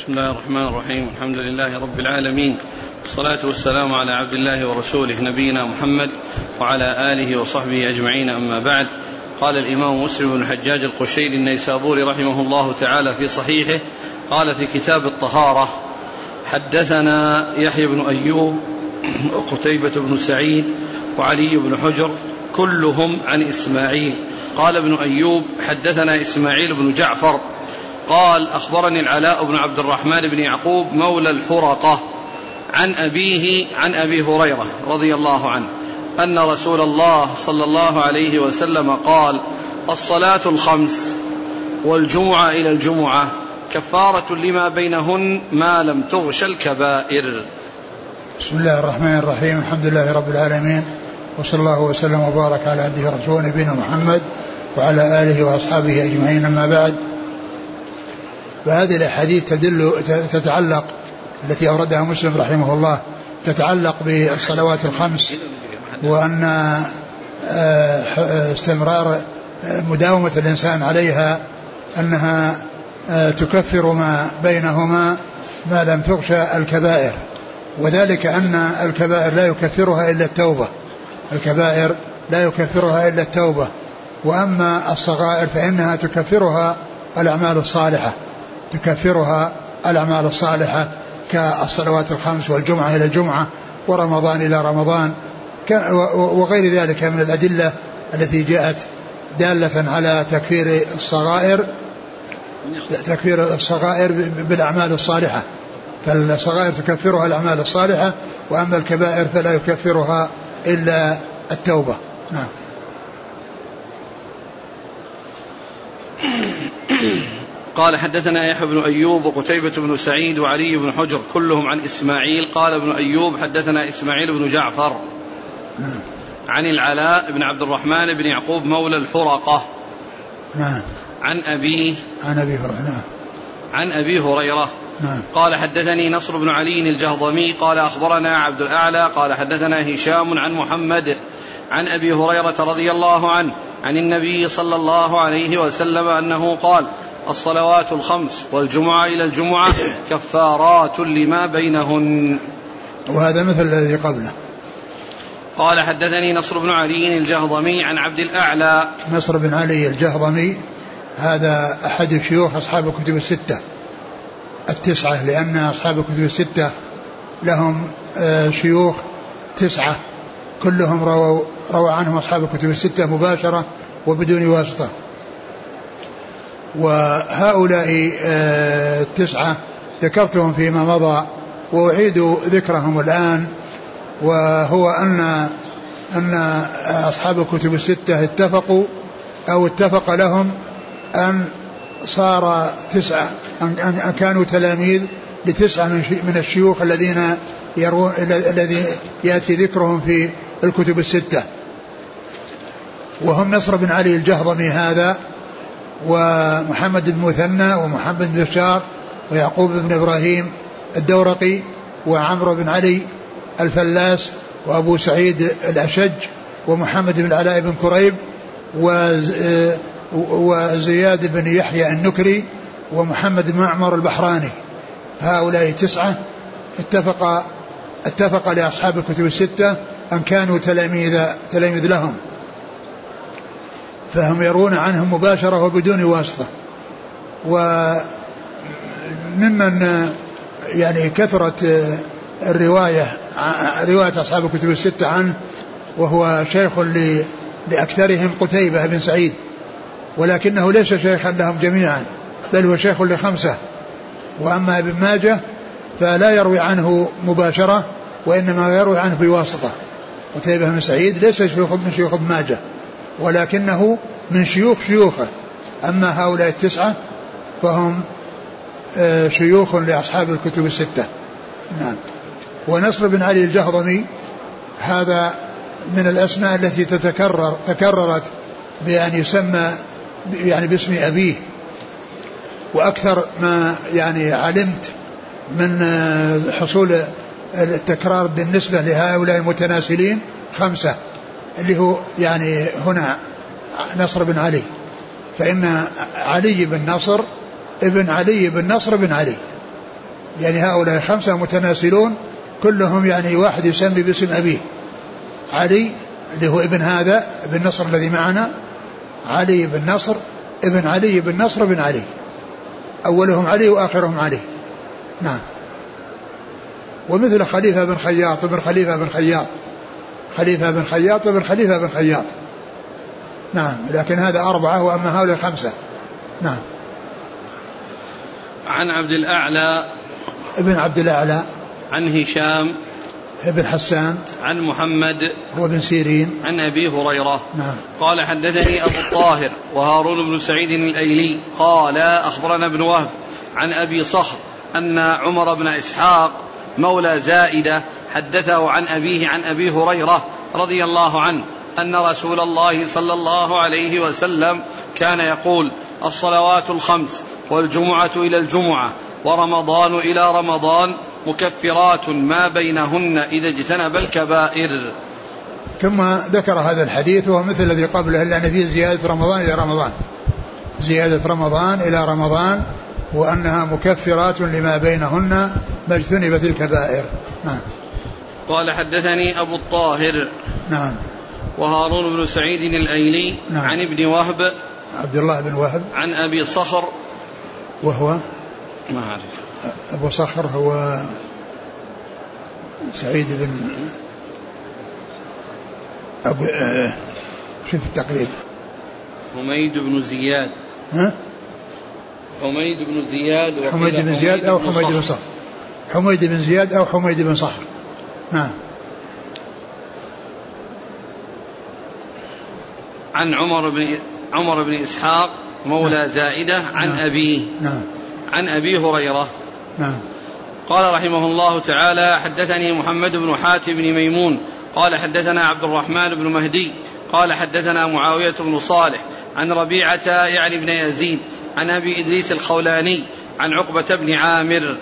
بسم الله الرحمن الرحيم. الحمد لله رب العالمين. والصلاة والسلام على عبد الله ورسوله نبينا محمد وعلى آله وصحبه أجمعين. أما بعد قال الإمام مسلم بن الحجاج القشيري النيسابوري رحمه الله تعالى في صحيحه قال في كتاب الطهارة حدثنا يحيى بن أيوب وقتيبة بن سعيد وعلي بن حجر كلهم عن إسماعيل. قال ابن أيوب حدثنا إسماعيل بن جعفر قال أخبرني العلاء بن عبد الرحمن بن يعقوب مولى الحرقة عن أبيه عن أبي هريرة رضي الله عنه أن رسول الله صلى الله عليه وسلم قال الصلاة الخمس والجمعة إلى الجمعة كفارة لما بينهن ما لم تغش الكبائر. بسم الله الرحمن الرحيم. الحمد لله رب العالمين. وصلى الله وسلم وبارك على عبده ورسوله نبينا محمد وعلى آله وأصحابه أجمعين. أما بعد فهذه الأحاديث تدل تتعلق التي أوردها مسلم رحمه الله تتعلق بالصلوات الخمس وأن آه، استمرار مداومة الإنسان عليها أنها آه، تكفر ما بينهما ما لم تغشى الكبائر. وذلك أن الكبائر لا يكفرها إلا التوبة. الكبائر لا يكفرها إلا التوبة. وأما الصغائر فإنها تكفرها الأعمال الصالحة. تكفرها الأعمال الصالحة كالصلوات الخمس والجمعة إلى الجمعة ورمضان إلى رمضان وغير ذلك من الأدلة التي جاءت دالة على تكفير الصغائر تكفير الصغائر بالأعمال الصالحة. فالصغائر تكفرها الأعمال الصالحة وأما الكبائر فلا يكفرها إلا التوبة. نعم. قال حدثنا يحيى بن أيوب وقتيبة بن سعيد وعلي بن حجر كلهم عن إسماعيل. قال ابن أيوب حدثنا إسماعيل بن جعفر نعم. عن العلاء بن عبد الرحمن بن يعقوب مولى الحرقة نعم. عن أبيه عن أبي هريرة نعم. عن أبي هريرة. نعم. قال حدثني نصر بن علي الجهضمي. قال أخبرنا عبد الأعلى. قال حدثنا هشام عن محمد عن أبي هريرة رضي الله عنه عن النبي صلى الله عليه وسلم أنه قال الصلوات الخمس والجمعة إلى الجمعة كفارات لما بينهن. وهذا مثل الذي قبله. قال حدثني نصر بن علي الجهضمي عن عبد الأعلى. نصر بن علي الجهضمي هذا أحد شيوخ أصحاب الكتب الستة. التسعة لأن أصحاب الكتب الستة لهم آه، شيوخ تسعة. كلهم رووا روى عنهم أصحاب الكتب الستة مباشرة وبدون واسطة. وهؤلاء آه، التسعة ذكرتهم فيما مضى وأعيد ذكرهم الآن وهو أن أن أصحاب الكتب الستة اتفقوا أو اتفق لهم أن صار تسعة أن كانوا تلاميذ لتسعة من الشيوخ الذين يروون الذي يأتي ذكرهم في الكتب الستة. وهم نصر بن علي الجهضمي هذا ومحمد بن مثنى ومحمد بن بشار ويعقوب بن إبراهيم الدورقي وعمرو بن علي الفلاس وأبو سعيد الأشج ومحمد بن العلاء بن كريب وزياد بن يحيى النكري ومحمد بن معمر البحراني. هؤلاء تسعة اتفق اتفق لأصحاب الكتب الستة أن كانوا تلاميذ تلاميذ لهم. فهم يرون عنهم مباشرة وبدون واسطة. وممن يعني كثرت الرواية رواية أصحاب الكتب الستة عنه وهو شيخ لأكثرهم قتيبة بن سعيد ولكنه ليس شيخا لهم جميعا بل هو شيخ لخمسة. وأما ابن ماجه فلا يروي عنه مباشرة وإنما يروي عنه بواسطة. قتيبة بن سعيد ليس شيوخ من شيوخ ابن ماجه. ولكنه من شيوخ شيوخه. أما هؤلاء التسعة فهم آه، شيوخ لأصحاب الكتب الستة. نعم. ونصر بن علي الجهضمي هذا من الأسماء التي تتكرر تكررت بأن يسمى يعني باسم أبيه. وأكثر ما يعني علمت من آه، حصول التكرار بالنسبة لهؤلاء المتناسلين خمسة. اللي هو يعني هنا نصر بن علي. فإن علي بن نصر ابن علي بن نصر بن علي. يعني هؤلاء خمسة متناسلون كلهم يعني واحد يسمي باسم أبيه. علي اللي هو ابن هذا ابن نصر الذي معنا. علي بن نصر ابن علي بن نصر بن علي. أولهم علي وآخرهم علي. نعم. ومثل خليفة بن خياط ابن خليفة بن خياط. خليفة بن خياط ابن خليفة بن خياط. نعم لكن هذا أربعة وأما هؤلاء خمسة. نعم. عن عبد الأعلى. ابن عبد الأعلى. عن هشام. ابن حسان. عن محمد. هو بن سيرين. عن أبي هريرة. نعم. قال حدثني أبو الطاهر وهارون بن سعيد الأيلي. قال أخبرنا ابن وهب عن أبي صخر أن عمر بن إسحاق مولى زائدة حدثه عن أبيه عن أبي هريرة رضي الله عنه أن رسول الله صلى الله عليه وسلم كان يقول الصلوات الخمس والجمعة إلى الجمعة ورمضان إلى رمضان مكفرات ما بينهن إذا اجتنب الكبائر. ثم ذكر هذا الحديث وهو مثل الذي قبله إلا أن فيه زيادة رمضان إلى رمضان. زيادة رمضان إلى رمضان وأنها مكفرات لما بينهن ما اجتنبت الكبائر. نعم. قال حدثني أبو الطاهر نعم. وهارون بن سعيد الأيلي نعم. عن ابن وهب عبد الله بن وهب. عن أبي صخر وهو ما أعرف. أبو صخر هو سعيد بن أبو آه شوف التقريب. حميد بن زياد. ها؟ حميد بن زياد حميد بن زياد أو حميد بن صخر. حميد بن زياد أو حميد بن صخر. نعم عن عمر بن عمر بن إسحاق مولى نعم. زائدة عن نعم. أبيه. نعم. عن أبي هريرة. نعم. قال رحمه الله تعالى حدثني محمد بن حاتم بن ميمون. قال حدثنا عبد الرحمن بن مهدي. قال حدثنا معاوية بن صالح عن ربيعة يعني بن يزيد عن أبي إدريس الخولاني عن عقبة بن عامر.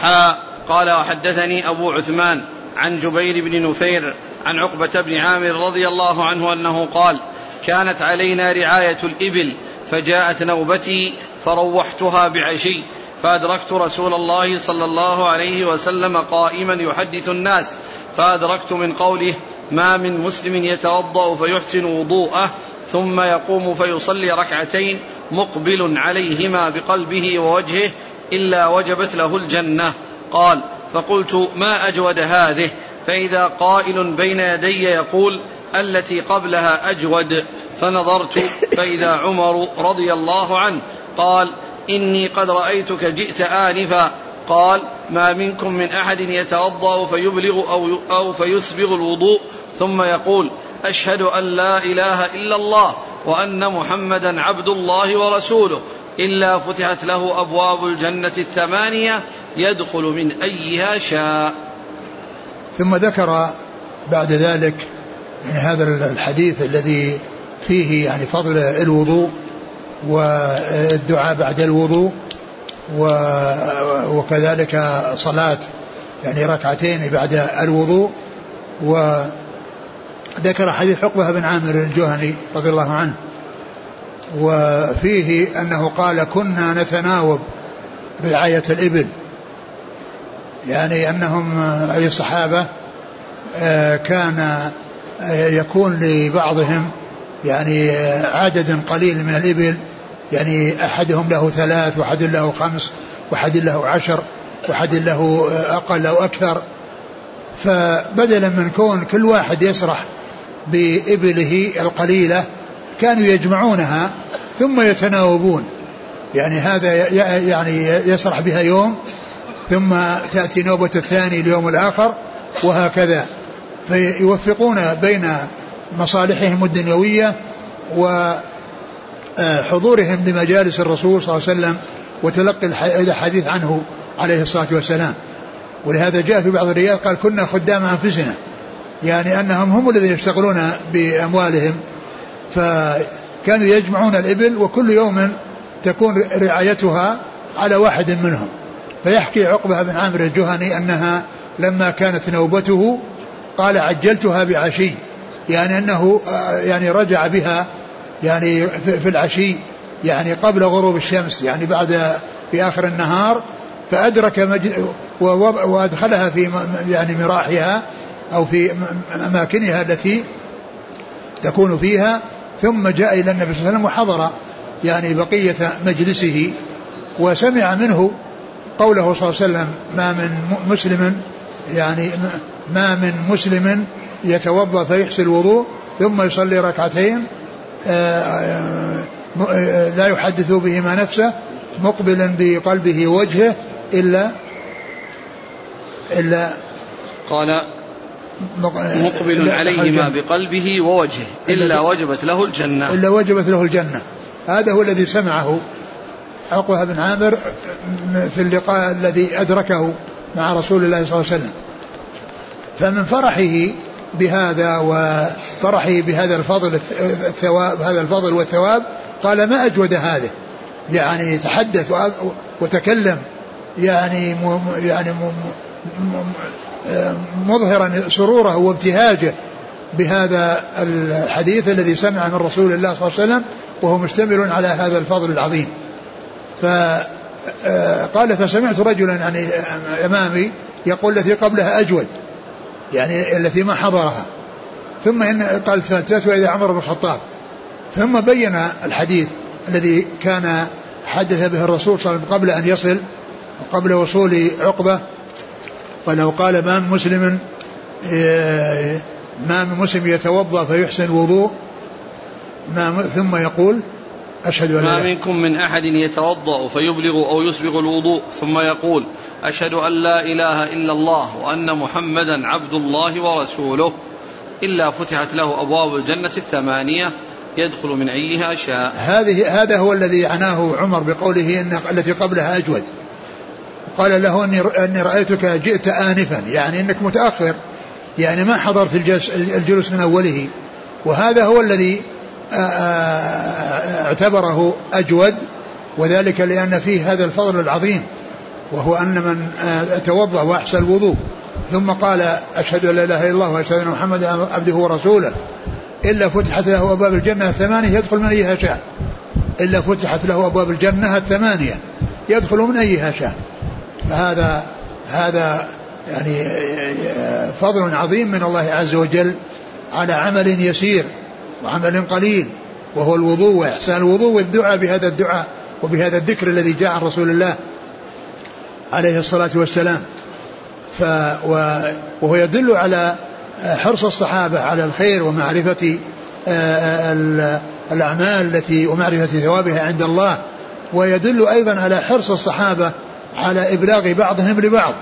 حا قال وحدثني أبو عثمان عن جبير بن نفير عن عقبة بن عامر رضي الله عنه أنه قال كانت علينا رعاية الإبل فجاءت نوبتي فروحتها بعشي فأدركت رسول الله صلى الله عليه وسلم قائما يحدث الناس فأدركت من قوله ما من مسلم يتوضأ فيحسن وضوءه ثم يقوم فيصلي ركعتين مقبل عليهما بقلبه ووجهه إلا وجبت له الجنة قال فقلت ما أجود هذه فإذا قائل بين يدي يقول التي قبلها أجود. فنظرت فإذا عمر رضي الله عنه قال إني قد رأيتك جئت آنفا. قال ما منكم من أحد يتوضأ فيبلغ أو, أو فيسبغ الوضوء. ثم يقول أشهد أن لا إله إلا الله وأن محمدا عبد الله ورسوله. إلا فتحت له أبواب الجنة الثمانية يدخل من أيها شاء. ثم ذكر بعد ذلك يعني هذا الحديث الذي فيه يعني فضل الوضوء والدعاء بعد الوضوء وكذلك صلاة يعني ركعتين بعد الوضوء. وذكر حديث حقبة بن عامر الجهني رضي الله عنه. وفيه أنه قال كنا نتناوب رعاية الإبل. يعني أنهم أي الصحابة آه، كان آه، يكون لبعضهم يعني عدد قليل من الإبل. يعني أحدهم له ثلاث وأحد له خمس وأحد له عشر وأحد له أقل أو أكثر. فبدلا من كون كل واحد يسرح بإبله القليلة كانوا يجمعونها ثم يتناوبون. يعني هذا يعني يسرح بها يوم ثم تأتي نوبة الثاني اليوم الآخر وهكذا. فيوفقون بين مصالحهم الدنيوية وحضورهم لمجالس الرسول صلى الله عليه وسلم وتلقي الحديث عنه عليه الصلاة والسلام. ولهذا جاء في بعض الرياض قال كنا خدام أنفسنا. يعني أنهم هم الذين يشتغلون بأموالهم فكانوا يجمعون الإبل وكل يوم تكون رعايتها على واحد منهم فيحكي عقبة بن عامر الجهني أنها لما كانت نوبته قال عجلتها بعشي يعني أنه آه، يعني رجع بها يعني في العشي يعني قبل غروب الشمس يعني بعد في آخر النهار فأدرك. وأدخلها في يعني مراحها أو في أماكنها التي تكون فيها ثم جاء إلى النبي صلى الله عليه وسلم وحضر يعني بقية مجلسه وسمع منه قوله صلى الله عليه وسلم ما من مسلم يعني ما من مسلم يتوضأ فيحسن الوضوء ثم يصلي ركعتين آه، آه، آه، لا يحدث بهما نفسه مقبلا بقلبه وجهه إلا إلا قال مقبل عليهما بقلبه ووجهه إلا وجبت له الجنة. إلا وجبت له الجنة. هذا هو الذي سمعه عقبة بن عامر في اللقاء الذي أدركه مع رسول الله صلى الله عليه وسلم. فمن فرحه بهذا وفرحه بهذا الفضل الثواب هذا الفضل والثواب قال ما أجود هذا يعني تحدث وتكلم. يعني يعني مظهرا سروره وابتهاجه بهذا الحديث الذي سمع من رسول الله صلى الله عليه وسلم وهو مشتمل على هذا الفضل العظيم. فقال فسمعت رجلا يعني أمامي يقول التي قبلها أجود يعني التي ما حضرها. ثم إن قال ثلاثة وإذا عمر بن الخطاب. ثم بين الحديث الذي كان حدث به الرسول صلى الله عليه وسلم قبل أن يصل وقبل وصول عقبة ولو قال ما من مسلم ما من مسلم يتوضأ فيحسن الوضوء ما ثم يقول أشهد أن ما منكم من أحد يتوضأ فيبلغ أو يسبغ الوضوء ثم يقول أشهد أن لا إله إلا الله وأن محمدا عبد الله ورسوله. إلا فتحت له أبواب الجنة الثمانية يدخل من أيها شاء. هذه هذا هو الذي عناه عمر بقوله إن التي قبلها أجود. قال له أني, أني رأيتك جئت آنفا يعني أنك متأخر يعني ما حضرت الجلوس, من أوله. وهذا هو الذي اعتبره أجود وذلك لأن فيه هذا الفضل العظيم وهو أن من توضأ وأحسن الوضوء. ثم قال أشهد أن لا إله إلا الله وأشهد أن محمدا عبده ورسوله. إلا فتحت له أبواب الجنة الثمانية يدخل من أيها شاء. إلا فتحت له أبواب الجنة الثمانية يدخل من أيها شاء. فهذا هذا يعني فضل عظيم من الله عز وجل على عمل يسير وعمل قليل وهو الوضوء وإحسان الوضوء والدعاء بهذا الدعاء وبهذا الذكر الذي جاء عن رسول الله عليه الصلاة والسلام. ف وهو يدل على حرص الصحابة على الخير ومعرفة آه، الأعمال التي ومعرفة ثوابها عند الله ويدل أيضا على حرص الصحابة على إبلاغ بعضهم لبعض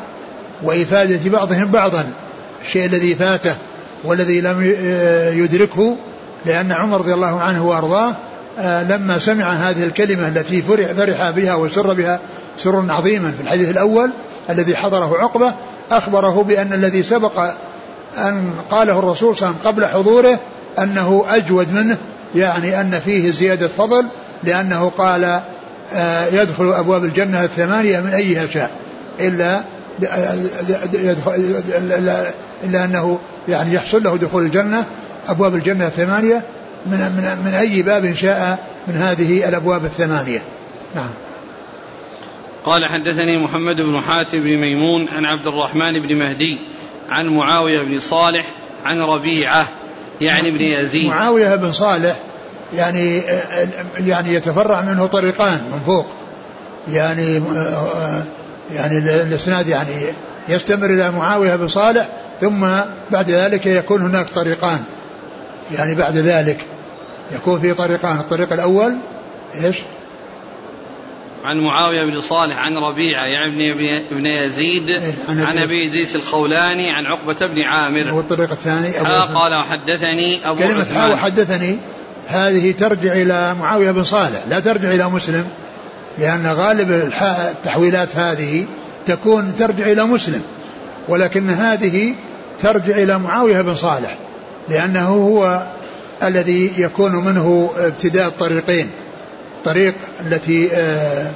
وإفادة بعضهم بعضا الشيء الذي فاته والذي لم آه، يدركه لأن عمر رضي الله عنه وأرضاه آه، لما سمع هذه الكلمة التي فرح, فرح بها وسر بها سرا عظيما في الحديث الأول الذي حضره عقبة أخبره بأن الذي سبق أن قاله الرسول صلى الله عليه وسلم قبل حضوره أنه أجود منه يعني أن فيه زيادة فضل لأنه قال يدخل أبواب الجنة الثمانية من أيها شاء إلا إلا أنه يعني يحصل له دخول الجنة أبواب الجنة الثمانية من, من, من أي باب شاء من هذه الأبواب الثمانية. نعم. قال حدثني محمد بن حاتم بن ميمون عن عبد الرحمن بن مهدي عن معاوية بن صالح عن ربيعة يعني ابن يزيد. معاوية بن صالح يعني يعني يتفرع منه طريقان من فوق. يعني يعني الإسناد يعني يستمر إلى معاوية بن صالح ثم بعد ذلك يكون هناك طريقان. يعني بعد ذلك يكون في طريقان. الطريق الأول إيش؟ عن معاوية بن صالح عن ربيعة يعني ابن يزيد إيه عن أبي إدريس الخولاني عن عقبة بن عامر. والطريق الثاني أبو قال وحدتني أبو كلمة حا وحدثني. هذه ترجع إلى معاوية بن صالح لا ترجع إلى مسلم لأن غالب التحويلات هذه تكون ترجع إلى مسلم ولكن هذه ترجع إلى معاوية بن صالح لأنه هو الذي يكون منه ابتداء الطريقين الطريق التي آه،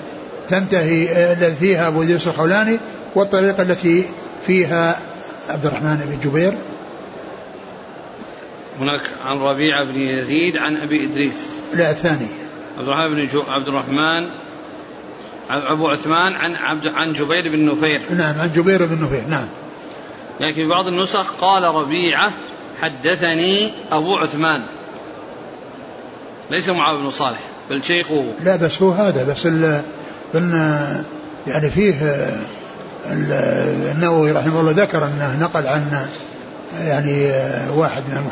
تنتهي آه، التي فيها أبو إدريس الخولاني والطريقة التي فيها عبد الرحمن بن جبير هناك عن ربيعة بن يزيد عن أبي إدريس. لا الثاني عبد الرحمن بن جو عبد الرحمن أبو عثمان عن عبد عن جبير بن نفير. نعم عن جبير بن نفير نعم. لكن في بعض النسخ قال ربيعة حدثني أبو عثمان. ليس معاوية بن صالح بل شيخه. لا بس هو هذا بس ال يعني فيه النووي رحمه الله ذكر أنه نقل عن يعني واحد من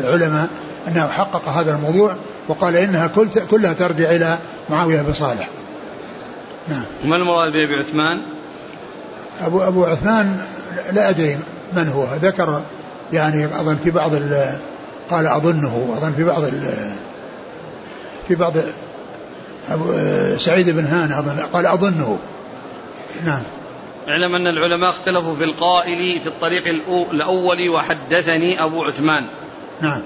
العلماء أنه حقق هذا الموضوع وقال إنها كل كلها ترجع إلى معاوية بن صالح. نعم. ما المراد بابي عثمان؟ ابو أبو عثمان لا أدري من هو ذكر يعني أظن في بعض قال أظنه أظن في بعض في بعض أبو سعيد بن هان أظن قال أظنه نعم اعلم أن العلماء اختلفوا في القائل في الطريق الأول وحدثني أبو عثمان. نعم.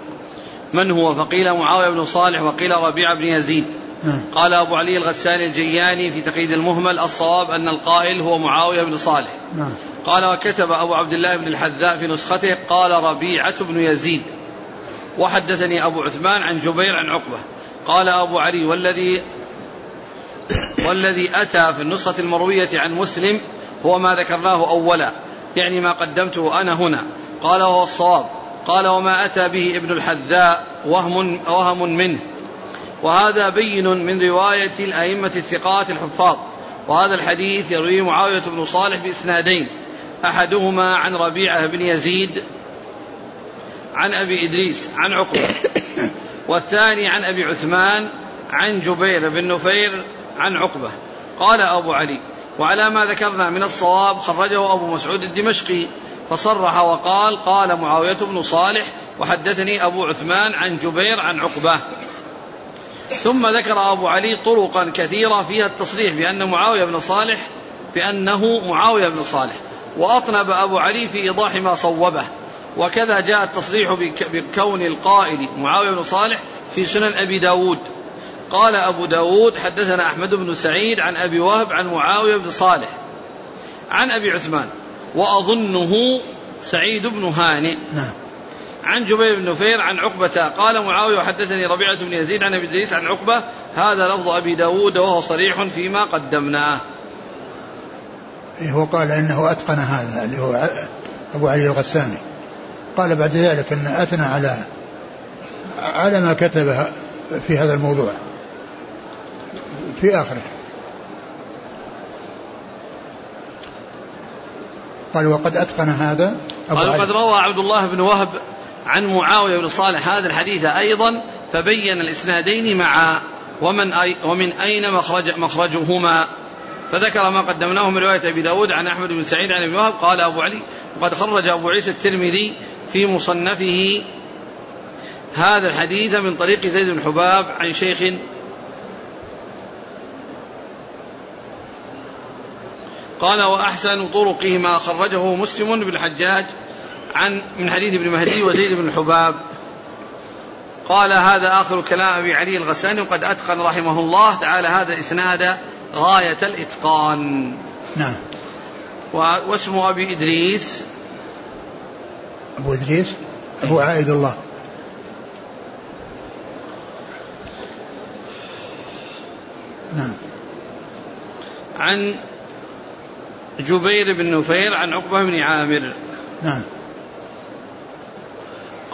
من هو؟ فقيل معاوية بن صالح وقيل ربيعة بن يزيد. نعم. قال أبو علي الغساني الجياني في تقييد المهمل الصواب أن القائل هو معاوية بن صالح. نعم. قال وكتب أبو عبد الله بن الحذاء في نسخته قال ربيعة بن يزيد. وحدثني أبو عثمان عن جبير عن عقبة. قال أبو علي والذي والذي أتى في النسخة المروية عن مسلم هو ما ذكرناه أولا يعني ما قدمته أنا هنا. قال وهو الصواب. قال وما أتى به ابن الحذاء وهم, وهم منه. وهذا بين من رواية الأئمة الثقات الحفاظ. وهذا الحديث يرويه معاوية بن صالح بإسنادين. أحدهما عن ربيعة بن يزيد عن أبي إدريس عن عقبة. والثاني عن أبي عثمان عن جبير بن نفير عن عقبة. قال أبو علي وعلى ما ذكرنا من الصواب خرجه أبو مسعود الدمشقي فصرح وقال قال معاوية بن صالح وحدثني أبو عثمان عن جبير عن عقبة. ثم ذكر أبو علي طرقا كثيرة فيها التصريح بأن معاوية بن صالح بأنه معاوية بن صالح. وأطنب أبو علي في إيضاح ما صوبه. وكذا جاء التصريح بكون القائل معاوية بن صالح في سنن أبي داود. قال أبو داود حدثنا أحمد بن سعيد عن أبي وهب عن معاوية بن صالح عن أبي عثمان وأظنه سعيد بن هانئ نعم. عن جبير بن نفير عن عقبة قال معاوية وحدثني ربيعة بن يزيد عن أبي إدريس عن عقبة هذا لفظ أبي داود وهو صريح فيما قدمناه. إيه، هو قال إنه أتقن هذا اللي هو أبو علي الغساني. قال بعد ذلك أن أثنى على على ما كتب في هذا الموضوع. في آخره. قال وقد أتقن هذا قال وقد روى عبد الله بن وهب عن معاوية بن صالح هذا الحديث أيضا فبين الإسنادين معا ومن أي ومن أين مخرج مخرجهما. فذكر ما قدمناه من رواية أبي داود عن أحمد بن سعيد عن ابن وهب قال أبو علي وقد خرج أبو عيسى الترمذي في مصنفه هذا الحديث من طريق زيد بن حباب عن شيخ قال وأحسن طرقه ما خرجه مسلم بن الحجاج عن من حديث ابن مهدي وزيد بن حباب. قال هذا آخر كلام أبي علي الغساني وقد أتقن رحمه الله تعالى هذا إسناد غاية الإتقان. نعم. واسم أبي إدريس. أبو إدريس؟ أبو عائد الله. نعم. عن جبير بن نفير عن عقبة بن عامر. نعم.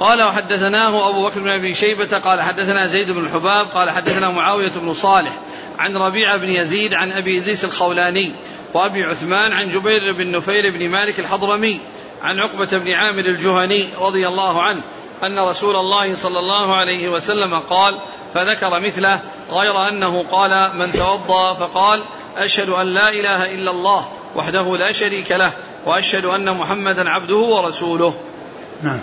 قال وحدثناه أبو بكر بن أبي شيبة قال حدثنا زيد بن الحباب قال حدثنا معاوية بن صالح عن ربيعة بن يزيد عن أبي إدريس الخولاني وأبي عثمان عن جبير بن نفير بن مالك الحضرمي عن عقبة بن عامر الجهني رضي الله عنه أن رسول الله صلى الله عليه وسلم قال فذكر مثله غير أنه قال من توضأ فقال أشهد أن لا إله إلا الله وحده لا شريك له وأشهد أن محمدا عبده ورسوله. نعم.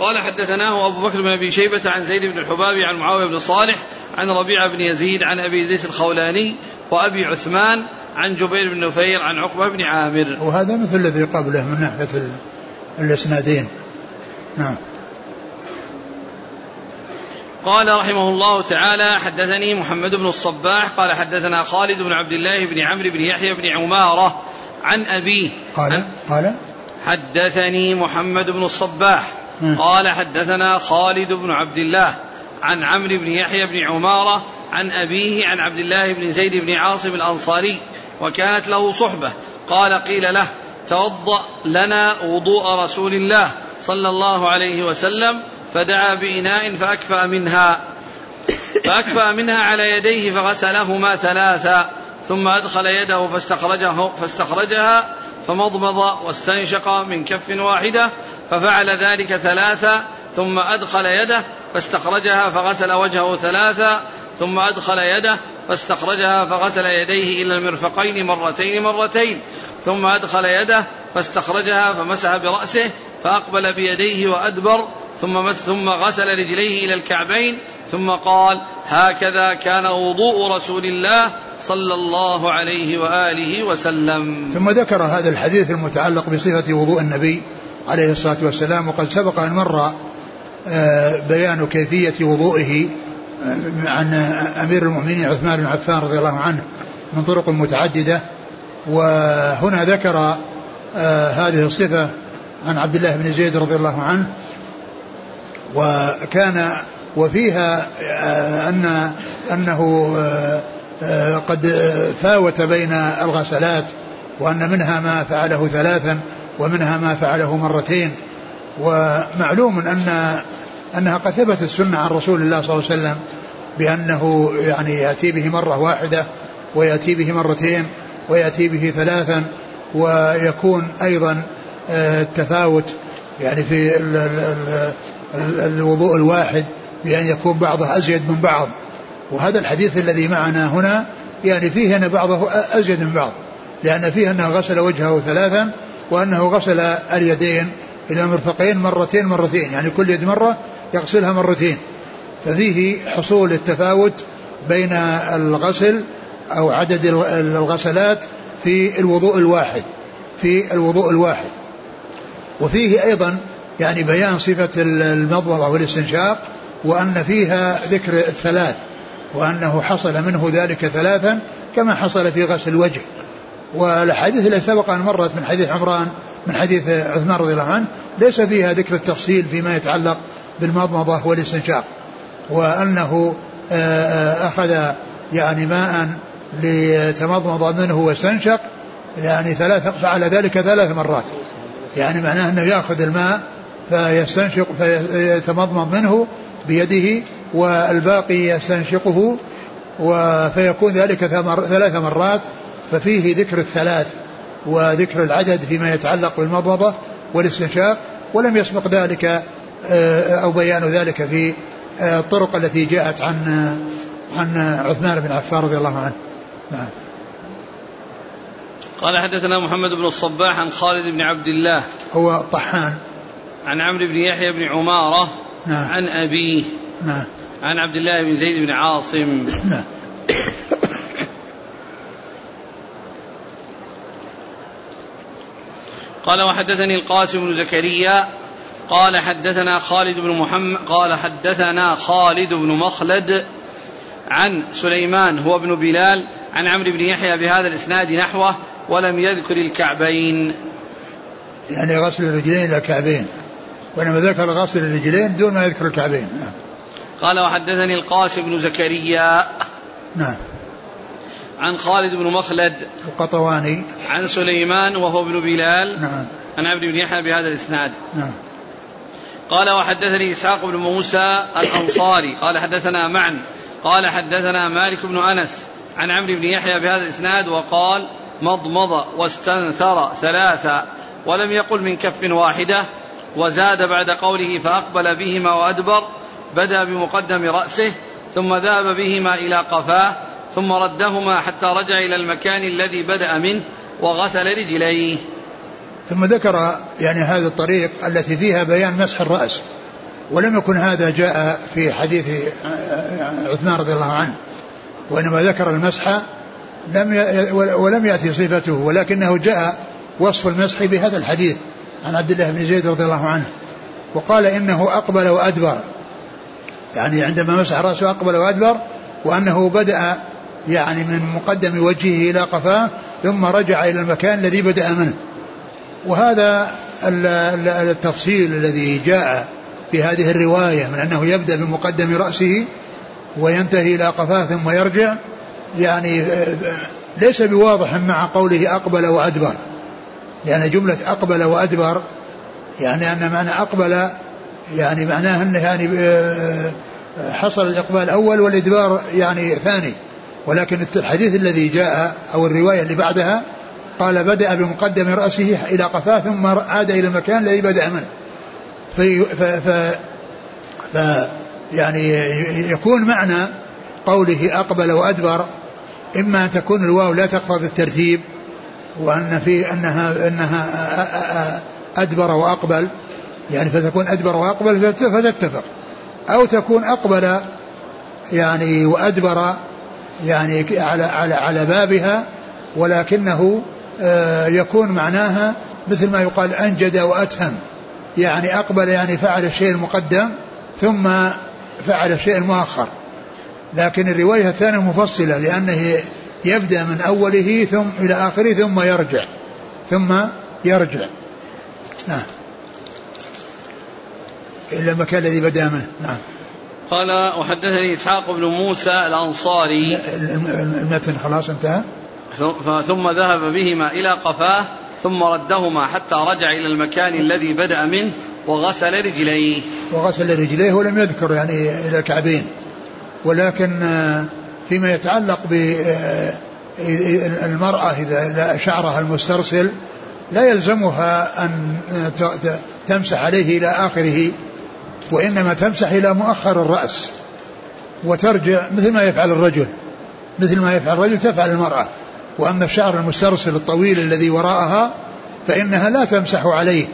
قال حدثناه أبو بكر بن أبي شيبة عن زيد بن الحباب عن معاوية بن صالح عن ربيعة بن يزيد عن أبي إدريس الخولاني وأبي عثمان عن جبير بن نفير عن عقبة بن عامر. وهذا مثل الذي قبله من ناحية الإسنادين. نعم. قال رحمه الله تعالى حدثني محمد بن الصباح قال حدثنا خالد بن عبد الله بن عمرو بن يحيى بن عمارة عن أبيه. قال قال. حدثني محمد بن الصباح قال حدثنا خالد بن عبد الله عن عمرو بن يحيى بن عمارة عن أبيه عن عبد الله بن زيد بن عاصم الأنصاري وكانت له صحبة. قال قيل له توضأ لنا وضوء رسول الله صلى الله عليه وسلم. فدعا بإناء فأكفأ منها. فأكفأ منها على يديه فغسلهما ثلاثا ثم أدخل يده فاستخرجه فاستخرجها فمضمض واستنشق من كف واحدة ففعل ذلك ثلاثا ثم أدخل يده فاستخرجها فغسل وجهه ثلاثا ثم أدخل يده فاستخرجها فغسل يديه إلى المرفقين مرتين مرتين ثم أدخل يده فاستخرجها فمسح برأسه فأقبل بيديه وأدبر ثم ثم غسل رجليه إلى الكعبين ثم قال هكذا كان وضوء رسول الله صلى الله عليه وآله وسلم. ثم ذكر هذا الحديث المتعلق بصفة وضوء النبي عليه الصلاة والسلام وقد سبق أن مر آه، بيان كيفية وضوئه آه، عن أمير المؤمنين عثمان بن عفان رضي الله عنه من طرق متعددة. وهنا ذكر آه، هذه الصفة عن عبد الله بن زيد رضي الله عنه وكان وفيها أن أنه قد فاوت بين الغسلات وأن منها ما فعله ثلاثا ومنها ما فعله مرتين. ومعلوم أن أنها قد ثبتت السنة عن رسول الله صلى الله عليه وسلم بأنه يعني يأتي به مرة واحدة ويأتي به مرتين ويأتي به ثلاثا ويكون أيضا آه، التفاوت يعني في الوضوء الواحد بأن يكون بعضه أزيد من بعض. وهذا الحديث الذي معنا هنا يعني فيه أن بعضه أزيد من بعض. لأن فيه أنه غسل وجهه ثلاثا وأنه غسل اليدين إلى المرفقين مرتين مرتين. يعني كل يد مرة يغسلها مرتين. ففيه حصول التفاوت بين الغسل أو عدد الغسلات في الوضوء الواحد. في الوضوء الواحد. وفيه أيضا يعني بيان صفة المضمضة والاستنشاق وأن فيها ذكر الثلاث وأنه حصل منه ذلك ثلاثا كما حصل في غسل الوجه. والاحاديث التي سبق أن مرت من حديث عمران من حديث عثمان رضي الله عنه ليس فيها ذكر التفصيل فيما يتعلق بالمضمضة والاستنشاق. وأنه آه، آه، أخذ يعني ماء ليتمضمض منه واستنشق يعني ثلاث فعل ذلك ثلاث مرات. يعني معناه أنه يأخذ الماء فيستنشق فيتمضمض منه بيده والباقي يستنشقه فيكون ذلك ثلاث مرات ففيه ذكر الثلاث وذكر العدد فيما يتعلق بالمضمضة والاستنشاق ولم يسبق ذلك آه، أو بيان ذلك في آه، الطرق التي جاءت عن عن عثمان بن عفان رضي الله عنه. نعم. قال حدثنا محمد بن الصباح عن خالد بن عبد الله. هو طحان. عن عمرو بن يحيى بن عمارة نعم. عن أبيه. نعم. عن عبد الله بن زيد بن عاصم. نعم. قال وحدثني القاسم بن زكريا. قال حدثنا خالد بن محمد قال حدثنا خالد بن مخلد عن سليمان هو ابن بلال عن عمرو بن يحيى بهذا الإسناد نحوه ولم يذكر الكعبين. يعني غسل الرجلين إلى الكعبين. وإنما ذكر غسل الرجلين دون ما يذكر الكعبين. نعم. قال وحدثني القاسم بن زكريا نعم. عن خالد بن مخلد القطواني. عن سليمان وهو ابن بلال نعم. عن عبد بن يحيى بهذا الإسناد. نعم. قال وحدثني إسحاق بن موسى الأنصاري. قال حدثنا معن. قال حدثنا مالك بن أنس عن عمرو بن يحيى بهذا الإسناد وقال مضمض واستنثر ثلاثا ولم يقل من كف واحدة وزاد بعد قوله فأقبل بهما وأدبر بدا بمقدم رأسه ثم ذهب بهما إلى قفاه ثم ردهما حتى رجع إلى المكان الذي بدأ منه وغسل رجليه. ثم ذكر يعني هذا الطريق التي فيها بيان مسح الرأس ولم يكن هذا جاء في حديث عثمان رضي الله عنه وإنما ذكر المسح لم ولم يأتي صفته ولكنه جاء وصف المسح بهذا الحديث. عن عبد الله بن زيد رضي الله عنه وقال إنه أقبل وأدبر. يعني عندما مسح رأسه أقبل وأدبر وأنه بدأ يعني من مقدم وجهه إلى قفاه ثم رجع إلى المكان الذي بدأ منه. وهذا التفصيل الذي جاء في هذه الرواية من أنه يبدأ بمقدم رأسه وينتهي إلى قفاه ثم يرجع يعني ليس بواضح مع قوله أقبل وأدبر. لأن جملة أقبل وأدبر يعني أن معنى أقبل يعني معناه أنه يعني حصل الإقبال أول والإدبار يعني ثاني. ولكن الحديث الذي جاء أو الرواية اللي بعدها قال بدأ بمقدم رأسه إلى قفاه ثم عاد إلى المكان الذي بدأ منه. في ف, ف, ف يعني يكون معنى قوله أقبل وأدبر إما أن تكون الواو لا تقتضي الترتيب وأن في أنها أنها أدبر وأقبل يعني فتكون أدبر وأقبل فتتفق. أو تكون أقبل يعني وأدبر يعني على على على بابها ولكنه آه، يكون معناها مثل ما يقال أنجد وأتهم. يعني أقبل يعني فعل الشيء المقدم ثم فعل الشيء المؤخر. لكن الرواية الثانية مفصلة لأنه يبدأ من أوله ثم إلى آخره ثم يرجع ثم يرجع. نعم. إلى المكان الذي بدأ منه. نعم. قال وحدثني إسحاق بن موسى الأنصاري. المتن خلاص انتهى. ثم ذهب بهما إلى قفاه ثم ردهما حتى رجع إلى المكان الذي بدأ منه وغسل رجليه. وغسل رجليه ولم يذكر يعني إلى الكعبين. ولكن آه، فيما يتعلق بالمرأة آه، إذا شعرها المسترسل لا يلزمها أن تمسح عليه إلى آخره وإنما تمسح إلى مؤخر الرأس وترجع مثل ما يفعل الرجل. مثل ما يفعل الرجل تفعل المرأة. وأما الشعر المسترسل الطويل الذي وراءها فإنها لا تمسح عليه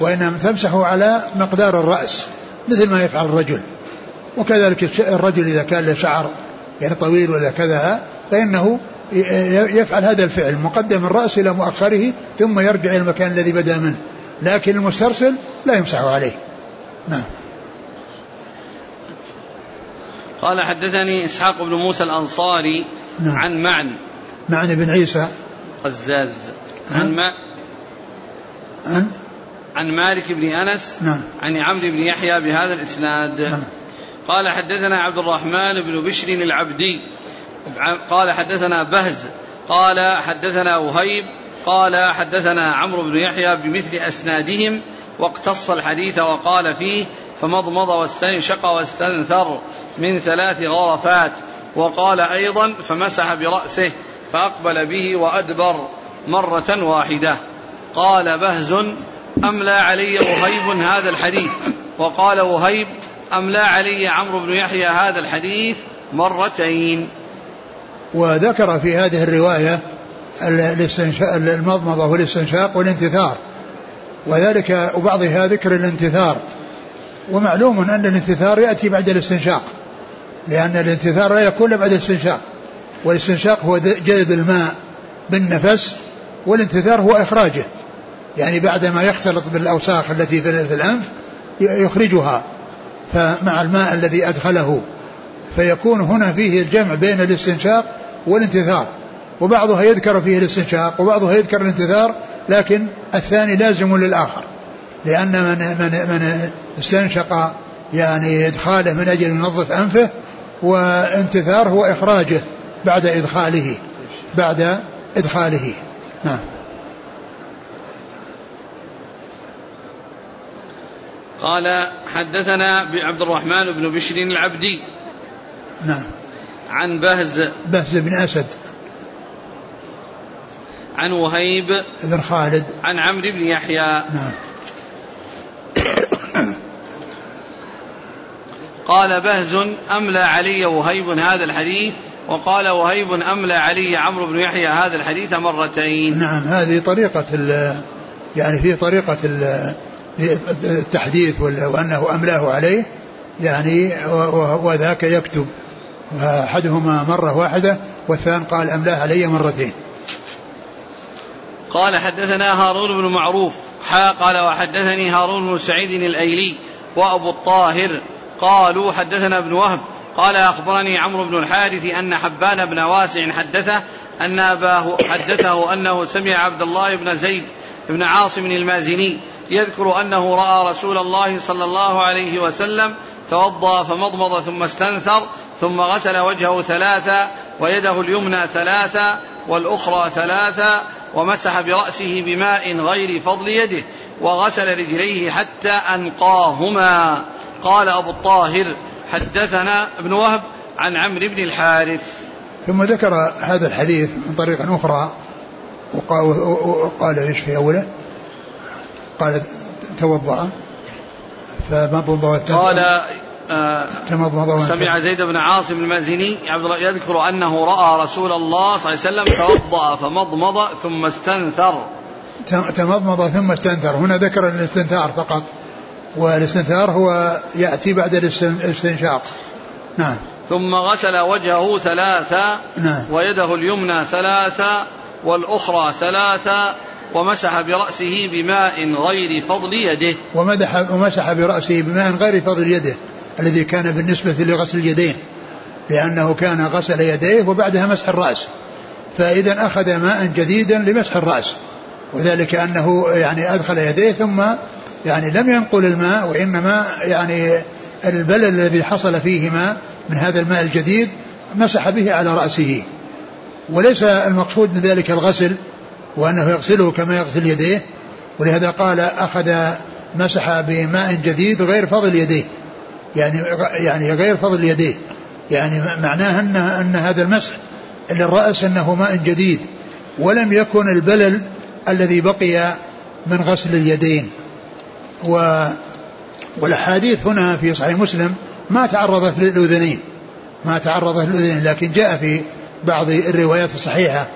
وإنما تمسح على مقدار الرأس مثل ما يفعل الرجل. وكذلك الرجل إذا كان له شعر يعني طويل ولا كذا فإنه يفعل هذا الفعل مقدم الرأس إلى مؤخره ثم يرجع إلى المكان الذي بدأ منه لكن المسترسل لا يمسح عليه. نعم. قال حدثني إسحاق بن موسى الأنصاري نعم. عن معن. معن بن عيسى. قزاز. عن ما؟ عن عن مالك بن أنس. نعم. عن عمرو بن يحيى بهذا الإسناد. نعم. قال حدثنا عبد الرحمن بن بشر العبدي. قال حدثنا بهز. قال حدثنا وهيب. قال حدثنا عمرو بن يحيى بمثل أسنادهم. واقتص الحديث وقال فيه فمضمض واستنشق واستنثر من ثلاث غرفات. وقال أيضا فمسح برأسه فأقبل به وأدبر مرة واحدة. قال بهز أملى علي وهيب هذا الحديث؟ وقال وهيب أملى علي عمرو بن يحيى هذا الحديث مرتين؟ وذكر في هذه الرواية المضمضة والاستنشاق والانتثار. وذلك وبعضها ذكر الانتثار. ومعلوم أن الانتثار يأتي بعد الاستنشاق لأن الانتثار لا يكون بعد الاستنشاق. والاستنشاق هو جذب الماء بالنفس والانتثار هو إخراجه. يعني بعدما يختلط بالأوساخ التي في الأنف يخرجها. فمع الماء الذي أدخله فيكون هنا فيه الجمع بين الاستنشاق والانتثار. وبعضها يذكر فيه الاستنشاق وبعضها يذكر الانتثار لكن الثاني لازم للآخر. لأن من من من استنشق يعني إدخاله من أجل ينظف أنفه وانتثار هو إخراجه بعد إدخاله بعد إدخاله. نعم. قال حدثنا عبد الرحمن بن بشر العبدي. نعم. عن بهز. بهز بن أسد. عن وهيب. بن خالد. عن عمرو بن يحيى. نعم. قال بهز أملى علي وهيب هذا الحديث؟ وقال وهيب أملى علي عمرو بن يحيى هذا الحديث مرتين. نعم هذه طريقة يعني في طريقة التحديث وأنه أملاه عليه يعني وذاك يكتب. أحدهما مرة واحدة والثاني قال أملاه علي مرتين. قال حدثنا هارون بن معروف حا قال وحدثني هارون بن سعيد الأيلي وأبو الطاهر قالوا حدثنا ابن وهب قال أخبرني عمرو بن الحارث أن حبان بن واسع حدثه أن أباه حدثه أنه سمع عبد الله بن زيد بن عاصم المازني يذكر أنه رأى رسول الله صلى الله عليه وسلم توضأ فمضمض ثم استنثر ثم غسل وجهه ثلاثا ويده اليمنى ثلاثا والأخرى ثلاثا ومسح برأسه بماء غير فضل يده وغسل رجليه حتى أنقاهما قال أبو الطاهر حدثنا ابن وهب عن عمرو بن الحارث ثم ذكر هذا الحديث من طريق أخرى وقال إيش في أوله؟ قال توضأ. فمضمض قال آه سمع زيد بن عاصم المأزني يذكر أنه رأى رسول الله صلى الله عليه وسلم توضأ فمضمض ثم استنثر. تمضمض ثم استنثر. هنا ذكر الاستنثار فقط. والاستنثار هو يأتي بعد الاستنشاق. نعم. ثم غسل وجهه ثلاثا نعم. ويده اليمنى ثلاثا والأخرى ثلاثا ومسح برأسه بماء غير فضل يده. ومدح ومسح برأسه بماء غير فضل يده الذي كان بالنسبة لغسل اليدين لأنه كان غسل يديه وبعدها مسح الرأس. فإذا أخذ ماء جديدا لمسح الرأس وذلك أنه يعني أدخل يديه ثم يعني لم ينقل الماء وإنما يعني البلل الذي حصل فيهما من هذا الماء الجديد مسح به على رأسه. وليس المقصود من ذلك الغسل وأنه يغسله كما يغسل يديه ولهذا قال أخذ مسح بماء جديد غير فضل يديه. يعني يعني غير فضل يديه. يعني معناه أن أن هذا المسح للرأس أنه ماء جديد ولم يكن البلل الذي بقي من غسل اليدين. و والأحاديث هنا في صحيح مسلم ما تعرضت للأذنين ما تعرضت للأذنين لكن جاء في بعض الروايات الصحيحة.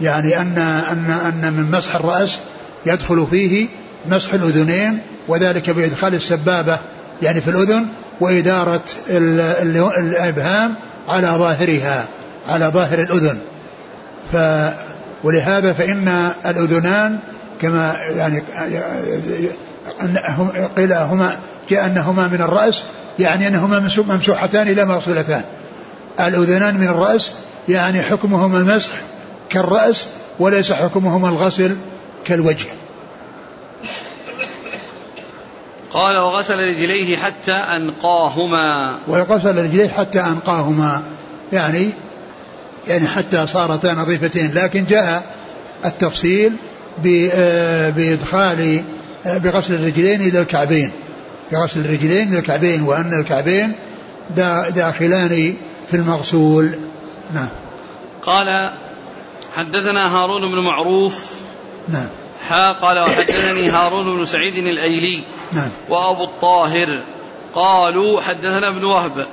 يعني أن أن أن من مسح الرأس يدخل فيه مسح الأذنين وذلك بإدخال السبابة يعني في الأذن وإدارة الإبهام على ظاهرها على ظاهر الأذن. ف ولهذا فإن الأذنان كما يعني قيل هما جاء أنهما من الرأس يعني أنهما ممسوحتان لا مغسولتان. الأذنان من الرأس يعني حكمهما المسح كالرأس وليس حكمهما الغسل كالوجه. قال وغسل رجليه حتى أنقاهما. وغسل رجليه حتى أنقاهما. يعني يعني حتى صارتا نظيفتين. لكن جاء التفصيل آه، بإدخال آه، بغسل الرجلين إلى الكعبين. بغسل الرجلين إلى الكعبين. وأن الكعبين داخلان في المغسول. نعم. قال حدثنا هارون بن معروف. نعم. حا قال وحدثني هارون بن سعيد الأيلي نعم. وأبو الطاهر. قالوا حدثنا ابن وهب